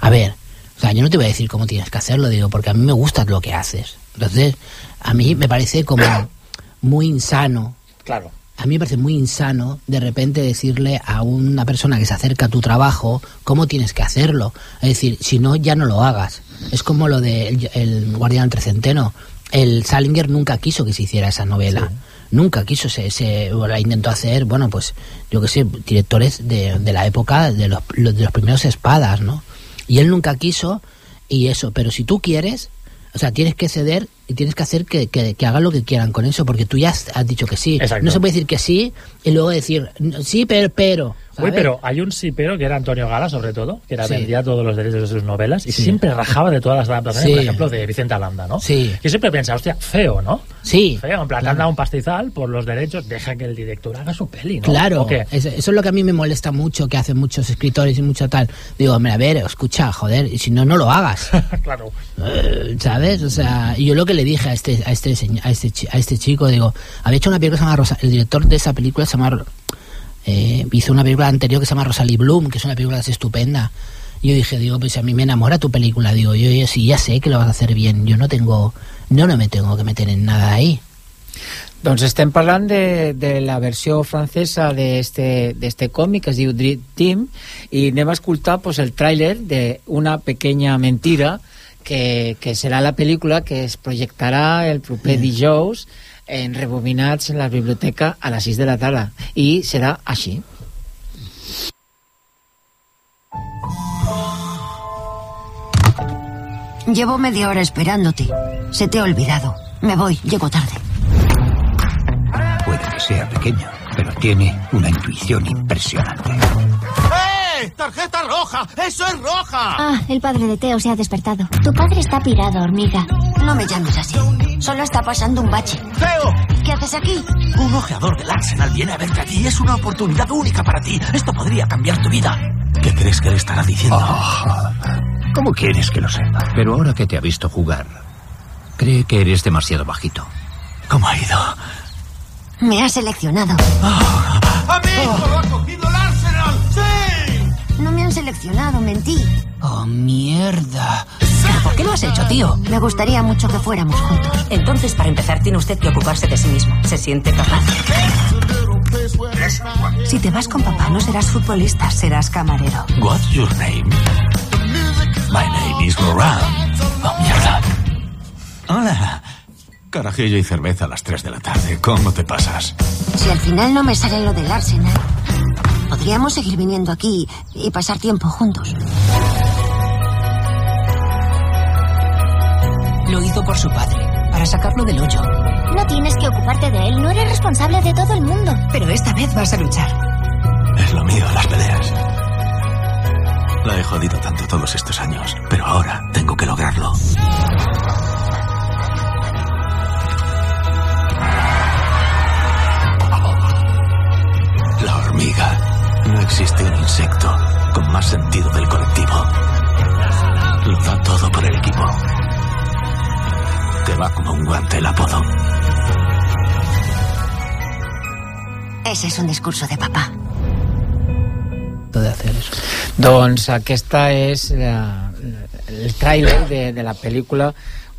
a ver, o sea, yo no te voy a decir cómo tienes que hacerlo, digo, porque a mí me gusta lo que haces. Entonces, a mí me parece como muy insano Claro. A mí me parece muy insano de repente decirle a una persona que se acerca a tu trabajo cómo tienes que hacerlo. Es decir, si no, ya no lo hagas. Es como lo de el, Guardián del Trecenteno. El Salinger nunca quiso que se hiciera esa novela. Nunca quiso, se, se o la intentó hacer, bueno, pues yo qué sé, directores de, de la época de los, los- de los primeros espadas, ¿no? Y él nunca quiso, y eso, pero si tú quieres, o sea, tienes que ceder y tienes que hacer que, que, que hagan lo que quieran con eso, porque tú ya has, has dicho que sí. Exacto. No se puede decir que sí y luego decir "No, sí, pero, pero. Uy, pero hay un sí, pero que era Antonio Gala, sobre todo, que era Sí. vendía todos los derechos de sus novelas y Sí. siempre rajaba de todas las adaptaciones, Sí. por ejemplo, de Vicente Alanda, ¿no? Sí. Yo siempre pensaba, hostia, feo, ¿no? Sí. Feo, en plan, te Claro. han dado un pastizal por los derechos, deja que el director haga su peli, ¿no? Claro, eso es lo que a mí me molesta mucho, que hacen muchos escritores y mucho tal. Digo, hombre, a ver, escucha, joder, y si no, no lo hagas. claro. Eh, ¿Sabes? O sea, y yo lo que le dije a este, a este, a este, a este chico, digo, había hecho una película que se llama Rosa, el director de esa película se llama, eh, hizo una película anterior que se llama Rosalie Bloom, que es una película estupenda. Yo dije, digo, pues a mí me enamora tu película, digo, yo, yo sí, ya sé que lo vas a hacer bien, yo no tengo, no, no me tengo que meter en nada ahí. Doncs estem parlant de, de la versió francesa d'este d'este còmic que es diu Dream Team i anem a escoltar pues, el tràiler d'una pequeña mentira que serà la pel·lícula que es projectarà el proper dijous en rebobinats en la biblioteca a les 6 de la tarda i serà així Llevo media hora esperándote. Se te ha olvidado. Me voy, llego tarde. Puede que sea pequeño, pero tiene una intuición impresionante. ¡Eh! ¡Tarjeta roja! ¡Eso es roja! Ah, el padre de Teo se ha despertado. Tu padre está pirado, hormiga. No me llames así. Solo está pasando un bache. ¡Teo! ¿Qué haces aquí? Un ojeador del Arsenal viene a verte aquí. Es una oportunidad única para ti. Esto podría cambiar tu vida. ¿Qué crees que le estará diciendo? ¿Cómo quieres que lo sepa? Pero ahora que te ha visto jugar, cree que eres demasiado bajito. ¿Cómo ha ido? Me ha seleccionado. ¡Amigo, lo ha cogido! ¡Sí! No me han seleccionado, mentí. Oh, mierda. ¿Pero por qué lo has hecho, tío? Me gustaría mucho que fuéramos juntos. Entonces, para empezar, tiene usted que ocuparse de sí mismo. ¿Se siente capaz? Si te vas con papá, no serás futbolista, serás camarero. What's your name? My name is Laurent. Oh, mierda. Hola. Carajillo y cerveza a las 3 de la tarde. ¿Cómo te pasas? Si al final no me sale lo del Arsenal, podríamos seguir viniendo aquí y pasar tiempo juntos. Lo hizo por su padre, para sacarlo del hoyo. No tienes que ocuparte de él, no eres responsable de todo el mundo. Pero esta vez vas a luchar. Es lo mío, las peleas. La he jodido tanto todos estos años, pero ahora tengo que lograrlo. La hormiga. No existe un insecto con más sentido del colectivo. Lo da todo por el equipo. Te va como un guante el apodo. Ese es un discurso de papá. de hacer eso. Doncs aquesta és la, el tràiler de, de la pel·lícula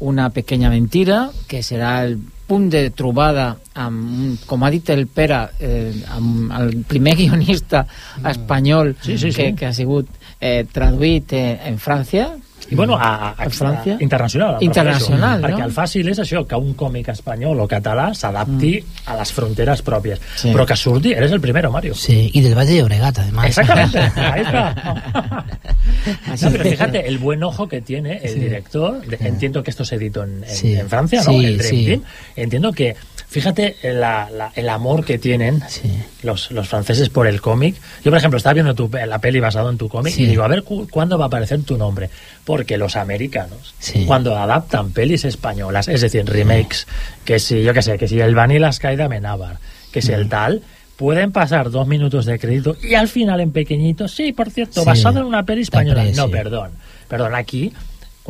Una pequeña mentira, que serà el punt de trobada amb, com ha dit el Pere, eh, amb el primer guionista espanyol Sí, sí, sí. Que, que ha sigut eh, traduït eh, en França, I bueno, a, a, A França? Internacional. Internacional, refereixo. Perquè no? el fàcil és això, que un còmic espanyol o català s'adapti a les fronteres pròpies. Sí. Però que surti, eres el primero, Mario. Sí, y del Valle de Obregat, además. Exactamente, ahí está. No, pero fíjate, el buen ojo que tiene el Sí. director, de- entiendo que esto se editó en, en- Sí. en Francia, ¿no? Sí, el Dream sí. Team. Entiendo que, fíjate la- la- el amor que tienen los, los franceses por el cómic. Yo, por ejemplo, estaba viendo tu, la peli basado en tu cómic Sí. y digo, a ver cu- cuándo va a aparecer tu nombre. Porque los americanos, Sí. cuando adaptan pelis españolas, es decir, remakes, que si, yo qué sé, que si el Vanilla Sky de Amenábar, que si el tal, pueden pasar dos minutos de crédito y al final en pequeñito, sí, por cierto, Sí. basado en una peli española. No, perdón. Perdón, aquí,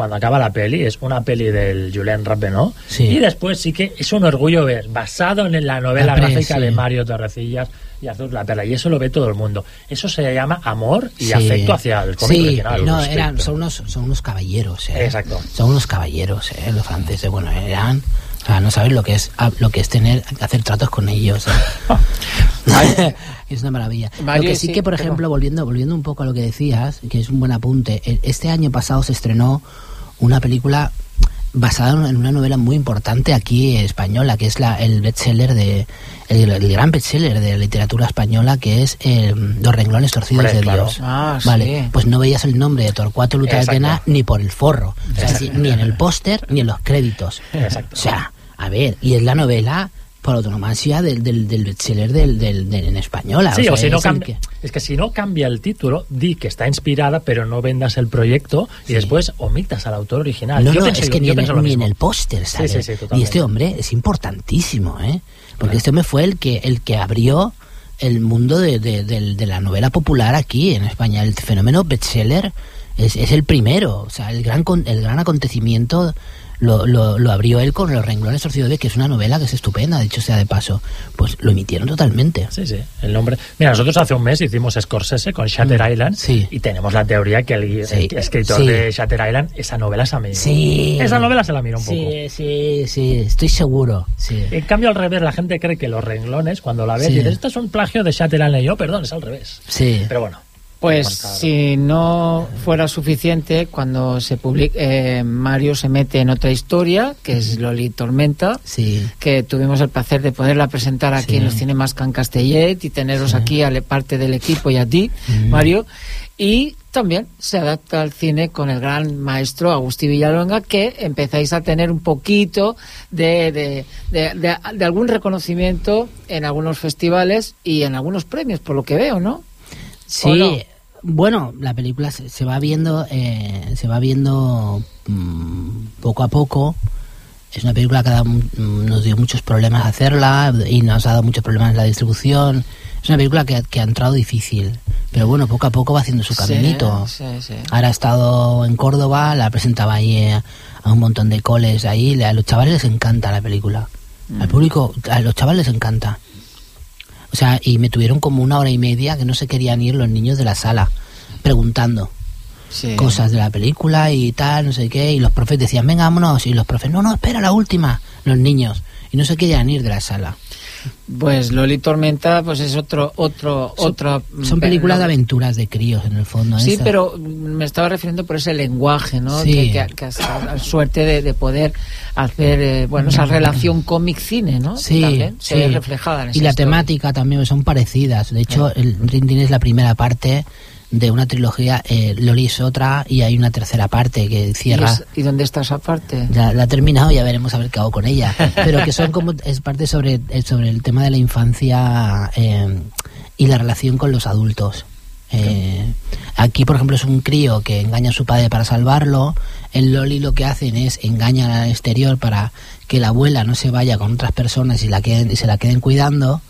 cuando acaba la peli, es una peli del Julien Rappenot Sí. y después sí que es un orgullo ver, basado en la novela La pre- gráfica sí. de Mario Torrecillas y Azul La Perla, y eso lo ve todo el mundo. Eso se llama amor y Sí. afecto hacia el cómic Sí, original. no, eran, son, unos, son unos caballeros. ¿eh? Exacto. Son unos caballeros, ¿eh? los franceses. Bueno, eran. O sea, no sabes lo que es ah, lo que es tener hacer tratos con ellos. ¿eh? es una maravilla. Mario, lo que sí, sí, que, por pero- ejemplo, volviendo, volviendo un poco a lo que decías, que es un buen apunte, este año pasado se estrenó una película basada en una novela muy importante aquí española, que es la, el bestseller de el, el gran bestseller de la literatura española, que es eh, Los renglones torcidos Hombre, de claro. Dios. Ah, vale, sí. pues no veías el nombre de Torcuato Luta de Exacto. Tena ni por el forro, O sea, Exacto. si- ni en el póster ni en los créditos. Exacto. O sea, a ver, y es la novela por autonomancia del, del, del bestseller del, del, del- en española. Sí, o, sea, si no es el cambia, es que si no cambia el título, di que está inspirada, pero no vendas el proyecto y después omitas al autor original. No, yo no, es que yo ni, en, lo ni en el póster sale. sí, sí, y este hombre es importantísimo, ¿eh? Porque este hombre fue el que, el que abrió el mundo de, de- de la novela popular aquí en España. El fenómeno bestseller es, es el primero. O sea, el gran, con- el gran acontecimiento lo, lo, lo abrió él con Los renglones torcidos de que es una novela que es estupenda, dicho sea de paso. Pues lo emitieron totalmente. Sí, sí, el nombre. Mira, nosotros hace un mes hicimos Scorsese con Shatter Island y tenemos la teoría que el, Mm. Sí. escritor Sí. de Shatter Island, esa novela se la miró. Sí. Esa novela se la miró un poco. Sí, sí, sí, estoy seguro. Sí. En cambio, al revés, la gente cree que los renglones, cuando la ves, Sí. dices, esto es un plagio de Shatter Island. Y yo, perdón, es al revés. Sí. Pero bueno. Pues si no fuera suficiente, cuando se publica, eh, Mario se mete en otra historia, que es Loli Tormenta, Sí. que tuvimos el placer de poderla presentar aquí Sí. en los cinemas Can Castellet y teneros aquí a le- parte del equipo y a ti. Mario. Y también se adapta al cine con el gran maestro Agustí Villalonga, que empezáis a tener un poquito de, de, de- algún reconocimiento en algunos festivales y en algunos premios, por lo que veo, ¿no? Sí. Bueno, la película se, se va viendo, eh, se va viendo mm, poco a poco. Es una película que ha dado mu- mm, nos dio muchos problemas hacerla y nos ha dado muchos problemas en la distribución. Es una película que, que ha entrado difícil. Pero bueno, poco a poco va haciendo su caminito. sí, sí. Ahora ha estado en Córdoba, la presentaba ahí eh, a un montón de coles ahí. A los chavales les encanta la película. Al público, a los chavales les encanta. O sea, y me tuvieron como una hora y media que no se querían ir los niños de la sala, preguntando Sí. cosas de la película y tal, no sé qué. Y los profes decían, venga, vámonos. Y los profes, no, no, espera la última. Los niños. Y no se querían ir de la sala. Pues Loli Tormenta, pues es otro, otro, Son- otra. Son películas de aventuras de críos, en el fondo. Sí, esa. pero me estaba refiriendo por ese lenguaje, ¿no? Sí. Que, que, que suerte de, de poder hacer, eh, bueno, esa relación cómic-cine, ¿no? Sí, También se ve sí. reflejada en Y la historia. temática también son parecidas. De hecho, el Rin Tin es la primera parte de una trilogía, eh, Loli es otra, y hay una tercera parte que ¿Y, cierra. es- ¿Y dónde está esa parte? Ya la ha terminado, ya veremos a ver qué hago con ella. Pero que son como, es parte sobre, eh, sobre el tema de la infancia eh, y la relación con los adultos. Eh, aquí, por ejemplo, es un crío que engaña a su padre para salvarlo. En Loli lo que hacen es engañan al exterior para que la abuela no se vaya con otras personas y, la queden, y se la queden cuidando.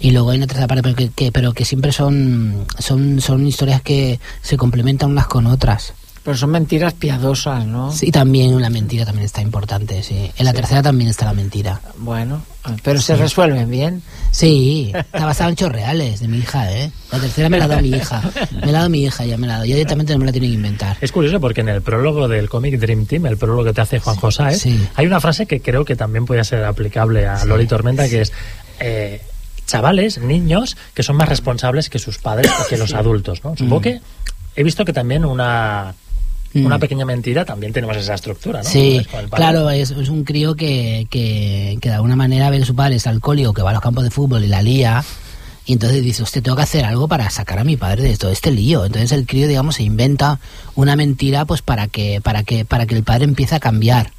Y luego hay una tercera parte, pero que, que- pero que siempre son, son, son historias que se complementan unas con otras. Pero son mentiras piadosas, ¿no? Sí, también la mentira también está importante, sí. En la tercera también está la mentira. Bueno, pero se Sí. resuelven bien. Sí, está basado en hechos reales de mi hija, ¿eh? La tercera me la ha dado mi hija. Me la ha dado mi hija, ya me la ha dado. Yo directamente no me la tiene que inventar. Es curioso porque en el prólogo del cómic Dream Team, el prólogo que te hace Juan José, Sí. hay una frase que creo que también puede ser aplicable a Loli Tormenta, que es eh, chavales, niños, que son más responsables que sus padres o que los adultos, ¿no? Supongo Mm. que he visto que también una Mm. una pequeña mentira también tenemos esa estructura, ¿no? Sí, padre. claro, es, es un crío que, que, que de alguna manera ve que su padre es alcohólico, que va a los campos de fútbol y la lía, y entonces dice, usted tengo que hacer algo para sacar a mi padre de todo este lío. Entonces el crío, digamos, se inventa una mentira pues para que, para que, para que el padre empiece a cambiar.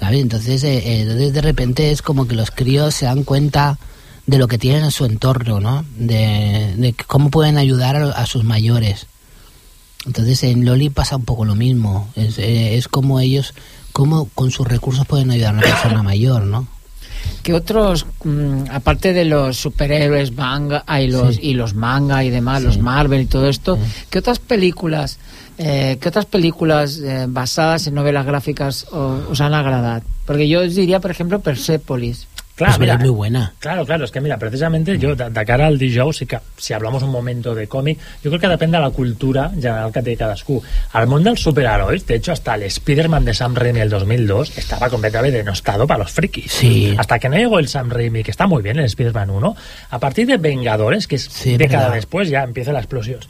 ¿sabes? Entonces, eh, eh, entonces de repente es como que los críos se dan cuenta de lo que tienen en su entorno, ¿no? De, de cómo pueden ayudar a, a sus mayores. Entonces en Loli pasa un poco lo mismo. Es, eh, es como ellos, cómo con sus recursos pueden ayudar a una persona mayor, ¿no? ¿Qué otros, mm, aparte de los superhéroes manga y los, Sí. y los manga y demás, los Marvel y todo esto, qué otras películas, eh, qué otras películas eh, basadas en novelas gráficas os han agradado? Porque yo os diría, por ejemplo, Persepolis. Claro, Pues mira, muy buena. Claro, claro, es que mira, precisamente yo, de, de cara al dijous, sí que, si hablamos un momento de còmic, jo crec que depèn de la cultura general que té cadascú. Al món dels superherois, de hecho, hasta el Spider-Man de Sam Raimi el 2002 estaba completamente denostado para los frikis. Sí. Hasta que no llegó el Sam Raimi, que está muy bien el Spider-Man 1, a partir de Vengadores, que es Sí, década verdad. después, ya empieza la explosión.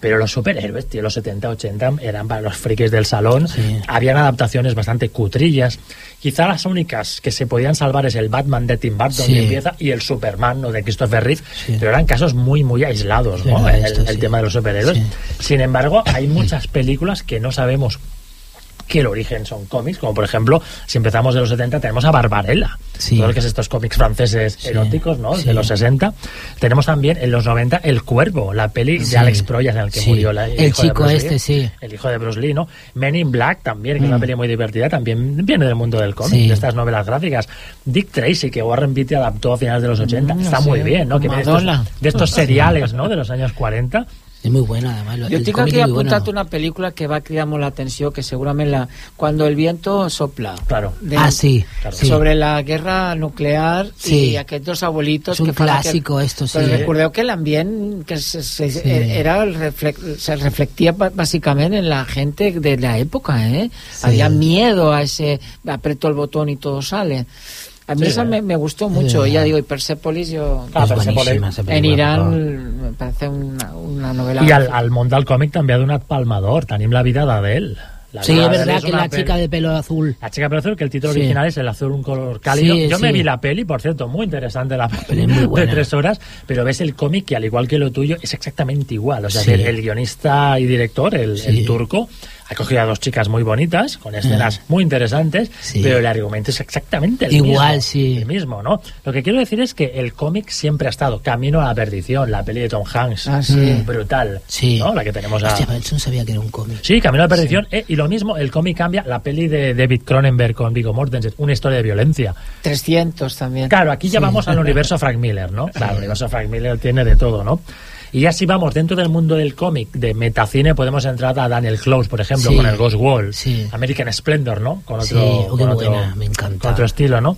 Pero los superhéroes, tío, los 70, 80 eran para los frikis del salón. Habían adaptaciones bastante cutrillas. Quizá las únicas que se podían salvar es el Batman de Tim Burton Sí. que empieza y el Superman ¿no? de Christopher Reeve, pero eran casos muy, muy aislados, ¿no? verdad, el, esto el tema de los superhéroes. Sin embargo, hay muchas películas que no sabemos que el origen son cómics, como por ejemplo, si empezamos de los 70, tenemos a Barbarella, Sí. todo lo que es estos cómics franceses eróticos, ¿no? sí. De los 60. Tenemos también en los 90 El Cuervo, la peli Sí. de Alex Proyas en el que Sí. murió la- El hijo de chico Bruce este, Lee. sí. El hijo de Bruce Lee, ¿no? Men in Black también, que es una Mm. peli muy divertida, también viene del mundo del cómic, Sí. de estas novelas gráficas. Dick Tracy, que Warren Beatty adaptó a finales de los 80, Mm, está sí, muy bien, ¿no? Que de estos, de estos seriales, ¿no? De los años 40. Es muy buena, además. Yo el tinc aquí apuntat una pel·lícula que va cridar molt l'atenció, que segurament la... Cuando el viento sopla. Claro. De- Ah, sí, sí. Sobre la guerra nuclear Sí. y aquests dos abuelitos Es un que clásico esto, sí. Però recordeu que l'ambient que se, se, Sí. era el reflex, se reflectía básicamente en la gente de la época, ¿eh? Sí. Había miedo a ese aprieto el botón y todo sale. A mí Sí, esa ¿eh? me, me gustó mucho, ya digo, y Persepolis yo... Ah, Es Persepolis. En. Irán me parece una, una novela... I al, al món del còmic també ha donat Palma d'Or. Tenim la vida d'Adele. La Sí, es verdad que la peli- chica de pelo azul. La chica pelo azul, que el título Sí. original es El azul, un color cálido. Sí, Yo me sí. vi la peli, por cierto, muy interesante la peli, muy de buena. tres horas, pero ves el cómic que al igual que lo tuyo es exactamente igual. O sea, Sí. el, el guionista y director, el, Sí. el turco, ha cogido a dos chicas muy bonitas, con escenas muy interesantes, Sí. pero el argumento es exactamente el Igual, mismo. sí. El mismo, ¿no? Lo que quiero decir es que el cómic siempre ha estado camino a la perdición. La peli de Tom Hanks, Ah, sí. mm, brutal. Sí. ¿no? La que tenemos a... Hostia, pero eso no sabía que era un cómic. Sí, Camino a la Perdición. eh, y lo mismo, el cómic cambia. La peli de David Cronenberg con Viggo Mortensen, una historia de violencia. 300 también. Claro, aquí ya vamos al universo Frank Miller, ¿no? Claro, el universo Frank Miller tiene de todo, ¿no? Y ya si vamos dentro del mundo del cómic, de metacine, podemos entrar a Daniel Close, por ejemplo, Sí. con el Ghost Wall, Sí. American Splendor, ¿no? Con Sí, otro, oh, qué con otro- buena, me encanta. con otro estilo, ¿no?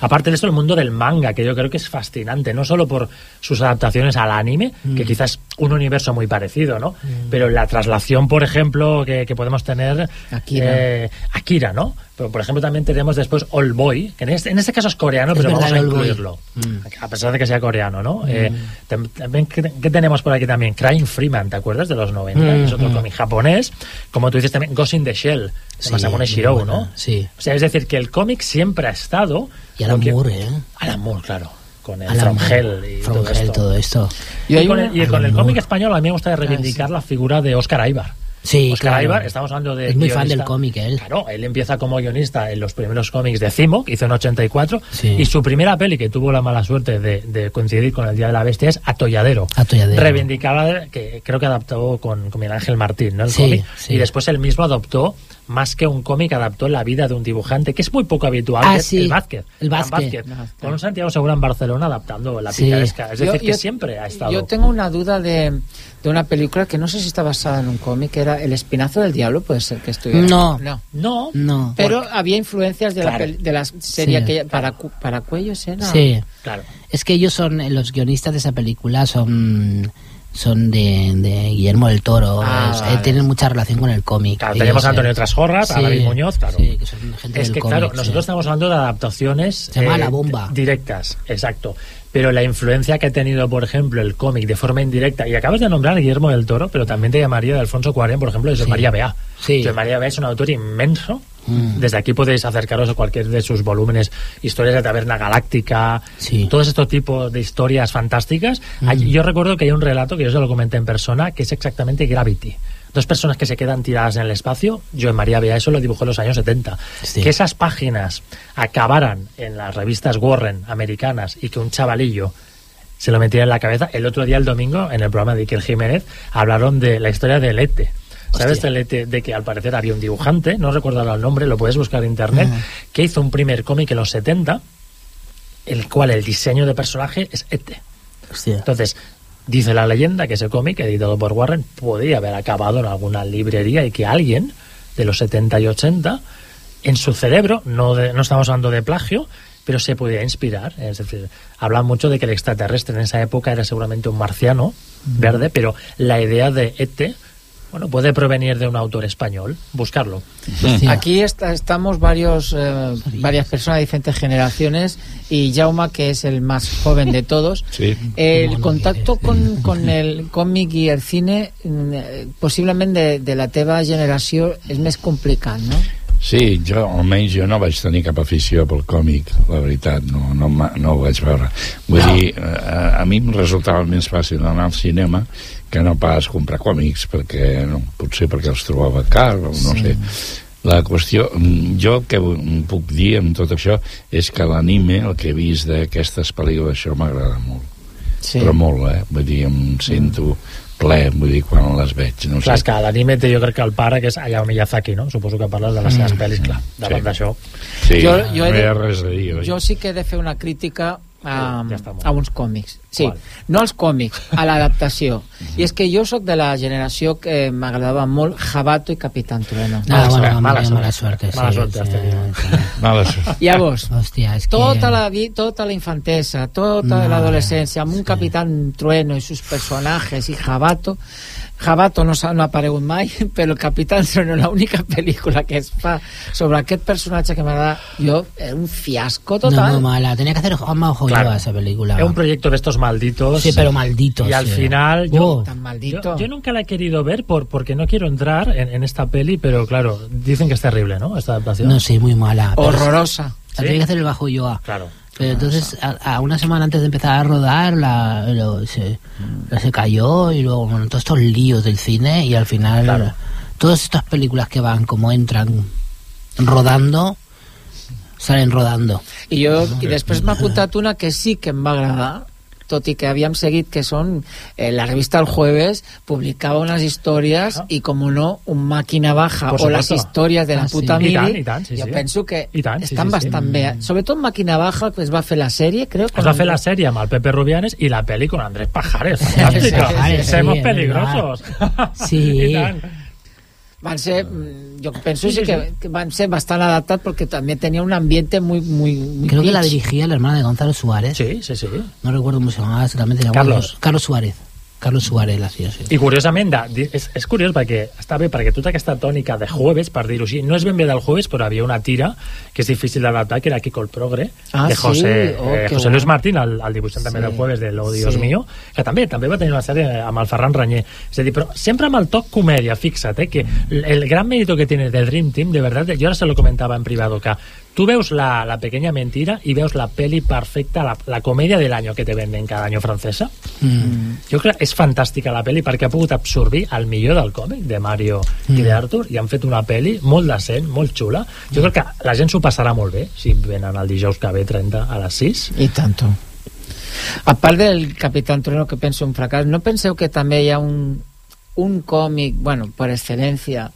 Aparte de esto, el mundo del manga, que yo creo que es fascinante, no solo por sus adaptaciones al anime, que Mm. quizás un universo muy parecido, ¿no? Pero la traslación, por ejemplo, que, que podemos tener... Akira. eh, Akira, ¿no? Pero, por ejemplo, también tenemos después All Boy, que en este, en este caso es coreano, Es pero verdad, vamos a incluirlo. Mm. A pesar de que sea coreano, ¿no? Eh, tam- también, ¿qué, qué tenemos por aquí también? Crying Freeman, ¿te acuerdas? De los 90, que es otro Mm, mm. cómic japonés. Como tú dices también, Ghost in the Shell, de Sí, Masamune Shirou, ¿no? Sí. O sea, es decir, que el cómic siempre ha estado... Y Alan Moore, ¿eh? Alan Moore, claro. Con el From Hell y From todo Hell, esto. todo esto. Y, Y con una- el, y con el Moore. cómic español a mí me gusta reivindicar la figura de Oscar Aibar. Sí, Oscar claro. Aibar, estamos hablando de Es muy fan guionista. del cómic, él. Claro, él empieza como guionista en los primeros cómics de Cimo, que hizo en 84, Sí. y su primera peli, que tuvo la mala suerte de, de coincidir con el Día de la Bestia, es Atolladero. Atolladero. Reivindicada, que creo que adaptó con, con Miguel Ángel Martín, ¿no? El Sí, cómic. sí. Y después él mismo adoptó, más que un cómic, adaptó la vida de un dibujante, que es muy poco habitual, Ah, que sí, el Vázquez. el Vázquez. Con un Santiago Segura en Barcelona adaptando la Sí. picaresca. Es Yo- decir, que yo- siempre ha estado... Yo tengo una duda de, de una película que no sé si está basada en un cómic, que era El Espinazo del Diablo, puede ser que estuviera. No. no. No, No. Pero había influencias de, la, Claro. peli- de la serie Sí. que para, cu- para cuellos era. Sí. Claro. Es que ellos son, eh, los guionistas de esa película son son de, de Guillermo del Toro, Ah, es- eh, vale. tienen mucha relación con el cómic. Claro, tenemos a Antonio Trasjorras, a David Muñoz, claro. Sí, que son gente Es del que, cómic, claro, nosotros estamos hablando de adaptaciones... eh, Se llama La Bomba. Directas, exacto. Pero la influencia que ha tenido, por ejemplo, el cómic de forma indirecta, y acabas de nombrar a Guillermo del Toro, pero también te llamaría de Alfonso Cuarón, por ejemplo, de José María Bea. Sí. José María Bea es un autor inmenso. Mm. Desde aquí podéis acercaros a cualquier de sus volúmenes, historias de Taberna Galáctica, todos estos tipos de historias fantásticas. Mm. Hay- Yo recuerdo que hay un relato que yo se lo comenté en persona, que es exactamente Gravity. Dos personas que se quedan tiradas en el espacio. Yo en María Bea eso lo dibujó en los años 70. Que esas páginas acabaran en las revistas Warren americanas y que un chavalillo se lo metiera en la cabeza. El otro día, el domingo, en el programa de Iker Jiménez, hablaron de la historia del ETE. ¿Sabes ETE? De que al parecer había un dibujante, no recuerdo el nombre, lo puedes buscar en internet, que hizo un primer cómic en los 70, el cual el diseño de personaje es ETE. Entonces, dice la leyenda que ese cómic, editado por Warren, podría haber acabado en alguna librería y que alguien de los 70 y 80, en su cerebro, no, de- no estamos hablando de plagio, pero se podía inspirar. Es decir, hablan mucho de que el extraterrestre en esa época era seguramente un marciano verde, pero la idea de ET, bueno, puede provenir de un autor español. Buscarlo. Aquí está- estamos varios, eh, varias personas de diferentes generaciones y Jauma, que es el más joven de todos. Sí. El contacto con, con el còmic i el cine, mm, eh, possiblement de, de la teva generació, és més complicat, no? Sí, jo, almenys jo no vaig tenir cap afició pel còmic, la veritat, no, no, no ho vaig veure. Vull No. dir, a, a mi em resultava més fàcil anar al cinema que no pas comprar còmics, perquè no, potser perquè els trobava car, o no Sí. sé. La qüestió, mm, jo el que vu- puc dir amb tot això és que l'anime, el que he vist d'aquestes pel·lícules, això m'agrada molt. Sí. Però molt, eh? Vull dir, em sento ple, vull dir, quan les veig, no Clar, sé. és que l'anime té jo crec que el pare que és Hayao Miyazaki, no? Suposo que parles de les seves Mm. pel·lis, clar, davant Sí. d'això. Sí, Jo- jo no de- hi ha res a dir, oi? Jo sí que he de fer una crítica a, Ja a uns còmics. Sí, Qual? no als còmics, a l'adaptació. I és que jo sóc de la generació que m'agradava molt Jabato i Capitán Trueno. Ah, bueno, mala mala, suerte. mala suerte. Mala sí, suerte has sí, sí. Mala sort. Llavors, Hòstia, és que... tota la, vi- tota la infantesa, tota No, l'adolescència, amb un Capitán Trueno i sus personajes i Jabato, Jabato no, no aparegut mai, però el Capitán Trueno, l'única pel·lícula que es fa sobre aquest personatge que m'agrada, jo, era un fiasco No, total. muy mala. Tenía que hacer Juanma Ojo Claro. esa película. Es un proyecto de estos malditos. Sí, pero malditos, Y al sí. final, yo, Oh. Tan maldito. yo, yo nunca la he querido ver por, porque no quiero entrar en, en esta peli, pero claro, dicen que es terrible, ¿no? Esta adaptación. No, sí, muy mala. Horrorosa. La tenía que hacer el Bajo Yoa. Claro. Pero entonces, a, a una semana antes de empezar a rodar, la, lo- se, se cayó y luego, bueno, todos estos líos del cine y al final, Claro. todas estas películas que van como entran rodando, salen rodando. I, jo, i després m'ha apuntat una que sí que em va agradar, tot i que havíem seguit que són eh, la revista El Jueves publicava unes històries i com no un màquina baja o les històries de la Ah, sí. puta I Mili tant, i tant, sí, jo sí. penso que I tant, sí, estan sí, sí. bastant bé sobretot màquina baja que es va fer la sèrie creo Es va fer la sèrie amb el Pepe Rubianes i la peli con Andrés Pajares. Fantàstica. Sí, sí, sí, peligrosos. Sí. I tant. van ser, mm, jo penso Sí, sí, sí, que, que van ser bastant adaptats perquè també tenia un ambiente muy, muy, muy Creo que la dirigía el hermano de Gonzalo Suárez. Sí, sí, sí. No recuerdo cómo se llamaba exactamente. se llamaba Carlos. Carlos Suárez. Carlos Suárez, la sí. I curiosament, de, és, és curiós perquè està bé, perquè tota aquesta tònica de jueves, per dir-ho així, no és ben bé del jueves, però havia una tira que és difícil d'adaptar, que era Kiko el Progre, Ah, de José, sí? Oh, eh, José Luis. Martín, el, el dibuixant també Sí. del jueves de Lo Dios Sí. mío, que també també va tenir una sèrie amb el Ferran Ranyer. És a dir, però sempre amb el toc comèdia, fixa't, eh, que el, gran mérito que tiene de Dream Team, de verdad, yo ahora se lo comentaba en privado, que tú veus la, la pequeña mentira y veus la peli perfecta, la, la comedia del año que te venden cada año francesa, jo crec que és fantàstica la pel·li perquè ha pogut absorbir el millor del còmic de Mario i d'Arthur i han fet una pel·li molt decent, molt xula. Jo crec que la gent s'ho passarà molt bé si venen el dijous que ve 30 a les 6 I tanto. A part del Capitán Trueno que penso un fracàs, no penseu que també hi ha un, un còmic, bueno, per excel·lència,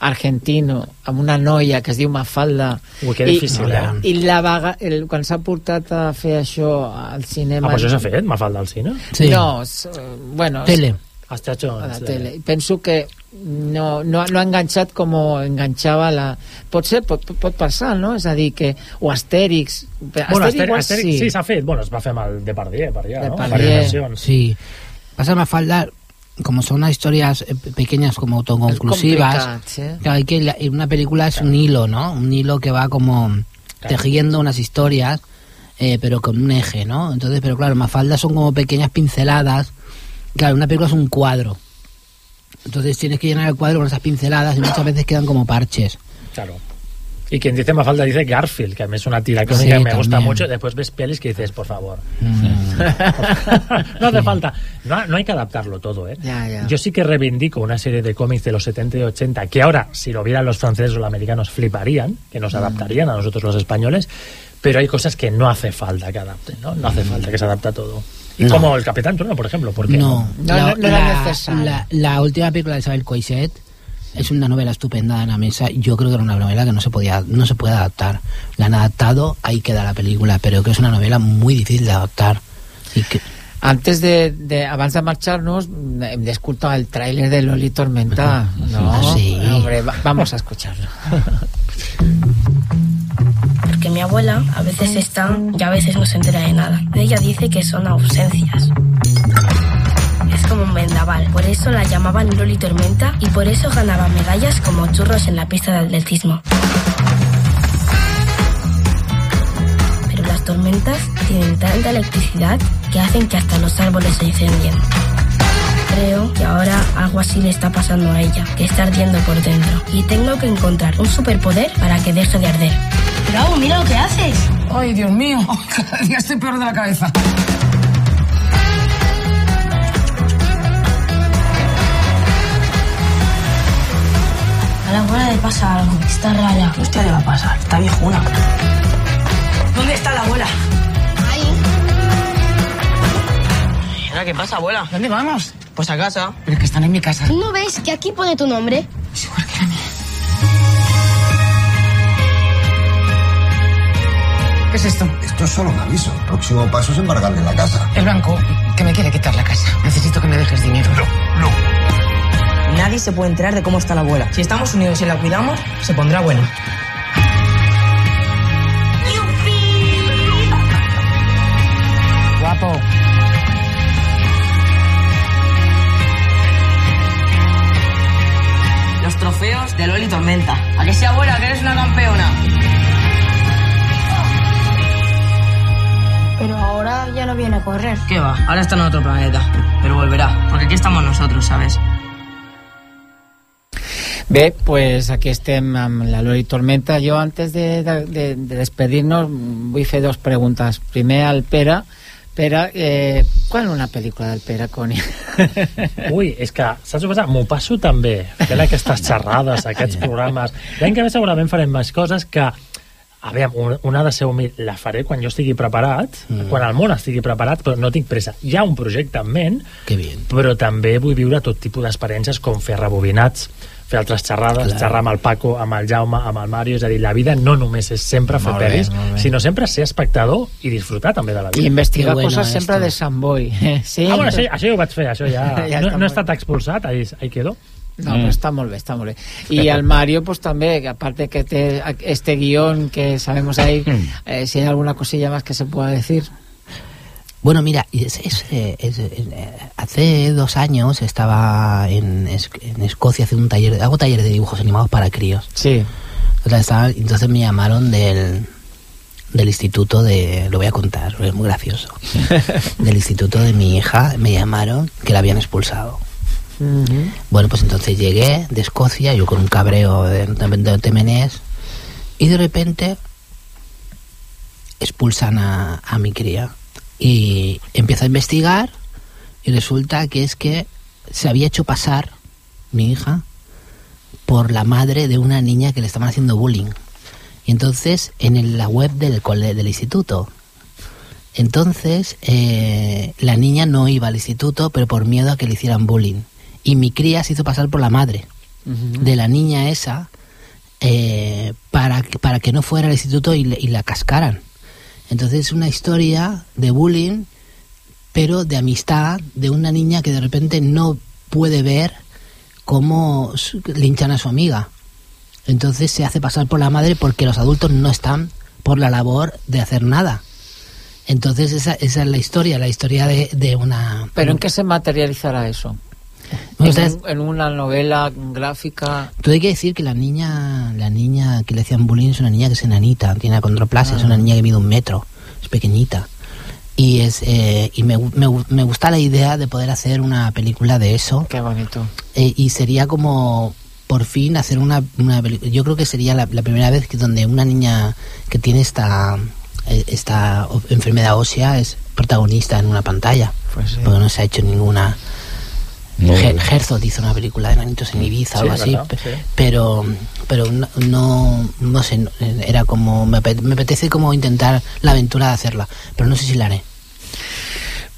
argentino, amb una noia que es diu Mafalda Ui, que difícil, i, eh? i la vaga, el, quan s'ha portat a fer això al ah, cinema però això s'ha fet, m'ha faltat al cine Sí. no, s- bueno Tele. Hecho a la tele. I penso que no, no, no ha enganxat com enganxava la... Pot ser, pot, pot passar, no? És a dir, que... O Astèrix... bueno, Astèrix, igual Astèrix sí, s'ha fet, bueno, es va fer amb el Depardieu per allà, no? Depardieu. Sí. Pasa Mafalda, como son unas historias eh, pequeñas como autoconclusivas, claro, hay que una película es un hilo, ¿no? Un hilo que va como tejiendo unas historias, eh, pero con un eje, ¿no? Entonces, pero claro, Mafalda son como pequeñas pinceladas. Claro, una película es un cuadro. Entonces tienes que llenar el cuadro con esas pinceladas y muchas veces quedan como parches. Claro. Y quien dice Mafalda dice Garfield, que a mí es una tira cómica Sí, que me gusta también. mucho. Después ves pelis que dices, por favor. Mm. no hace falta. No, no hay que adaptarlo todo, ¿eh? Ya, ya. Yo sí que reivindico una serie de cómics de los 70 y 80 que ahora, si lo vieran los franceses o los americanos, fliparían, que Mm. nos adaptarían a nosotros los españoles. Pero hay cosas que no hace falta que adapten, ¿no? No hace falta que se adapte a todo. Y Mm. No. como el Capitán Trueno, por ejemplo, ¿por qué No, No, la, no- no era la- necesario. la- la última película de Isabel Coixet es una novela estupenda en la mesa. Yo creo que era una novela que no se podía, no se puede adaptar. La han adaptado, ahí queda la película, pero que es una novela muy difícil de adaptar. Y que, Antes de, de abans de marxar-nos hem d'escoltar el tràiler de Loli Tormenta no, Ah, sí. hombre, va- vamos a escucharlo Porque mi abuela a veces está y a veces no se entera de nada. Ella dice que son ausencias. Como un vendaval. Por eso la llamaban Loli Tormenta y por eso ganaba medallas como churros en la pista de atletismo. Pero las tormentas tienen tanta electricidad que hacen que hasta los árboles se incendien. Creo que ahora algo así le está pasando a ella, que está ardiendo por dentro. Y tengo que encontrar un superpoder para que deje de arder. Bravo, mira lo que haces. Ay, Dios mío, cada día estoy peor de la cabeza. La abuela le pasa algo, está rara. ¿Qué hostia le va a pasar? Está viejuna. ¿Dónde está la abuela? Ahí. ¿Ahora qué pasa, abuela? ¿Dónde vamos? Pues a casa. Pero es que están en mi casa. ¿No ves que aquí pone tu nombre? ¿Qué es esto? Esto es solo un aviso. El próximo paso es embargarle la casa. El blanco que me quiere quitar la casa. Necesito que me dejes dinero. No, no. Nadie se puede enterar de cómo está la abuela. Si estamos unidos y la cuidamos, se pondrá buena. Guapo. Los trofeos de Loli Tormenta. ¿A que sea abuela, que eres una campeona? Pero ahora ya no viene a correr. ¿Qué va? Ahora está en otro planeta. Pero volverá, porque aquí estamos nosotros, ¿sabes? Bé, pues aquí estem amb la Lori Tormenta. Jo, antes de, de, de, de despedir-nos, vull fer dos preguntes. Primer al Pere. Pere, eh, quan una pel·lícula del Pere, Coni? Ui, és que, saps què passa? M'ho passo també fent aquestes xerrades, aquests programes. L'any que ve segurament farem més coses que aviam, un- una de ser humil, la faré quan jo estigui preparat, mm. quan el món estigui preparat, però no tinc pressa. Hi ha un projecte en ment, Que bien. però també vull viure tot tipus d'experiències com fer rebobinats, fer altres xerrades, Clar. xerrar amb el Paco, amb el Jaume, amb el Mario, és a dir, la vida no només és sempre fer molt pel·lis, bé, sinó sempre ser espectador i disfrutar també de la vida. I investigar bueno, coses sempre esto. de Sant Boi. Eh? Sí, ah, bueno, això, això ja ho vaig fer, això ja... ja no, no he estat expulsat, ahí, ahí quedo. No, mm. però està molt bé, està molt bé. I el Mario, pues també, que aparte que té este guión que sabemos ahí, mm. eh, si hay alguna cosilla más que se pueda decir. Bueno, mira, es- es, eh, es, eh, hace dos años estaba en, Es- en Escocia haciendo un taller, hago talleres de dibujos animados para críos. Sí. Entonces, estaba- entonces me llamaron del, del instituto de, lo voy a contar, es muy gracioso, del instituto de mi hija, me llamaron que la habían expulsado. Bueno, pues entonces llegué de Escocia, yo con un cabreo de, de, de Temenés, y de repente expulsan a, a mi cría. Y empiezo a investigar y resulta que es que se había hecho pasar mi hija por la madre de una niña que le estaban haciendo bullying. Y entonces en el- la web del, del instituto. Entonces eh, la niña no iba al instituto, pero por miedo a que le hicieran bullying. Y mi cría se hizo pasar por la madre de la niña esa eh, para, que- para que no fuera al instituto y, le- y la cascaran. Entonces es una historia de bullying, pero de amistad de una niña que de repente no puede ver cómo linchan a su amiga. Entonces se hace pasar por la madre porque los adultos no están por la labor de hacer nada. Entonces esa, esa es la historia, la historia de, de una... ¿Pero en qué se materializará eso? No, ¿En, un- en una novela gráfica? Todo hay que decir que la niña, la niña que le hacían bullying es una niña que es enanita, tiene acondroplasia, Ah. es una niña que mide un metro, es pequeñita. Y es eh, y me, me, me gusta la idea de poder hacer una película de eso. Qué bonito. Eh, y sería como por fin hacer una, una. Yo creo que sería la, la primera vez que donde una niña que tiene esta eh, esta enfermedad ósea es protagonista en una pantalla. Pues sí. Porque no se ha hecho ninguna No. Her- Herzog hizo una película de nanitos en Ibiza Sí, algo así, verdad, sí. pero pero no, no sé, era como me, apete- me apetece como intentar la aventura de hacerla, pero no sé si la haré.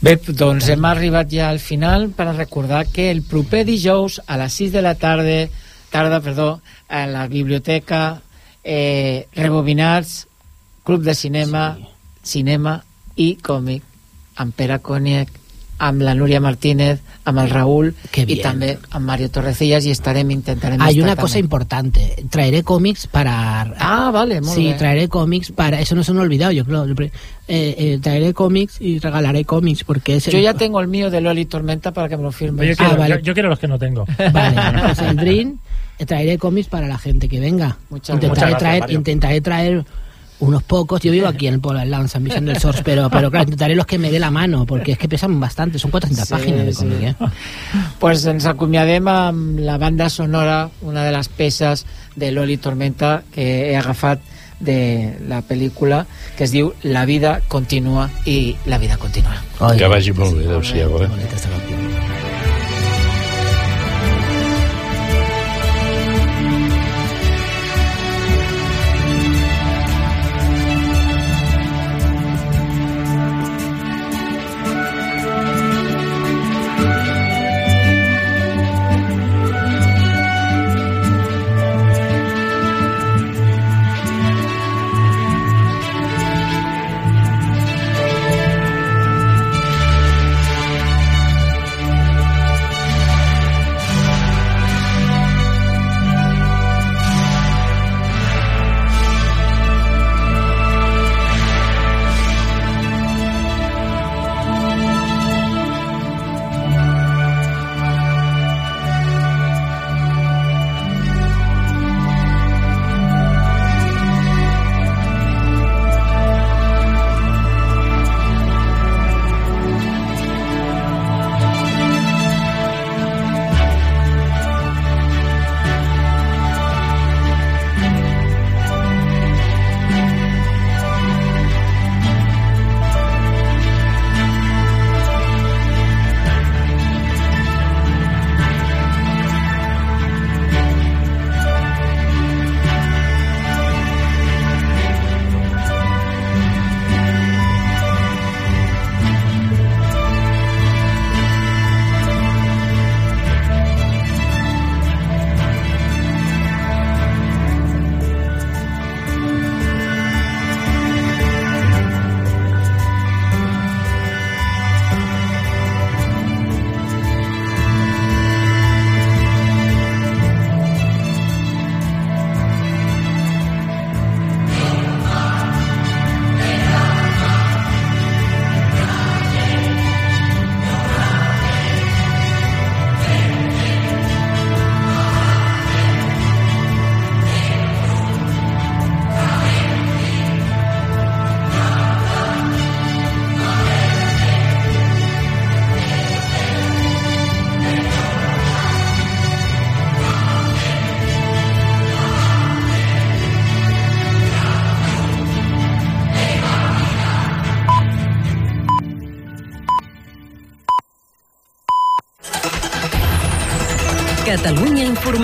Bé, doncs hem arribat ja al final per a recordar que el proper dijous a les 6 de la tarda, tarda perdó, a la biblioteca eh, Rebobinats, Club de Cinema, Cinema i Còmic, amb Pere Coniac, amb la Núria Martínez, amb el Raúl bien. també amb Mario Torrecillas i estarem, intentarem Hay estar una cosa també. importante, traeré cómics para Ah, vale, muy Sí, bien. traeré cómics para eso no se me ha olvidado, yo creo. Eh, eh, traeré cómics y regalaré cómics porque es el- Yo ya tengo el mío de Loli Tormenta para que me lo firme. Yo quiero, Ah, vale. yo, yo quiero los que no tengo. Vale, pues el Dream eh, traeré cómics para la gente que venga. Muchas intentaré gracias. Traer, Mario. intentaré traer unos pocos. Yo vivo aquí en el pueblo al lado, en San Vicente del Sors, pero, pero claro, intentaré los que me dé la mano, porque es que pesan bastante, son 400 Sí, páginas de sí. cómic, ¿eh? Pues ens acomiadem amb la banda sonora, una de les peces de Loli Tormenta que he agafat de la pel·lícula que es diu La vida continua i la vida continua. Ay, Que vagi molt bé, adéu-siau, eh? bonita esta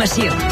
Informació.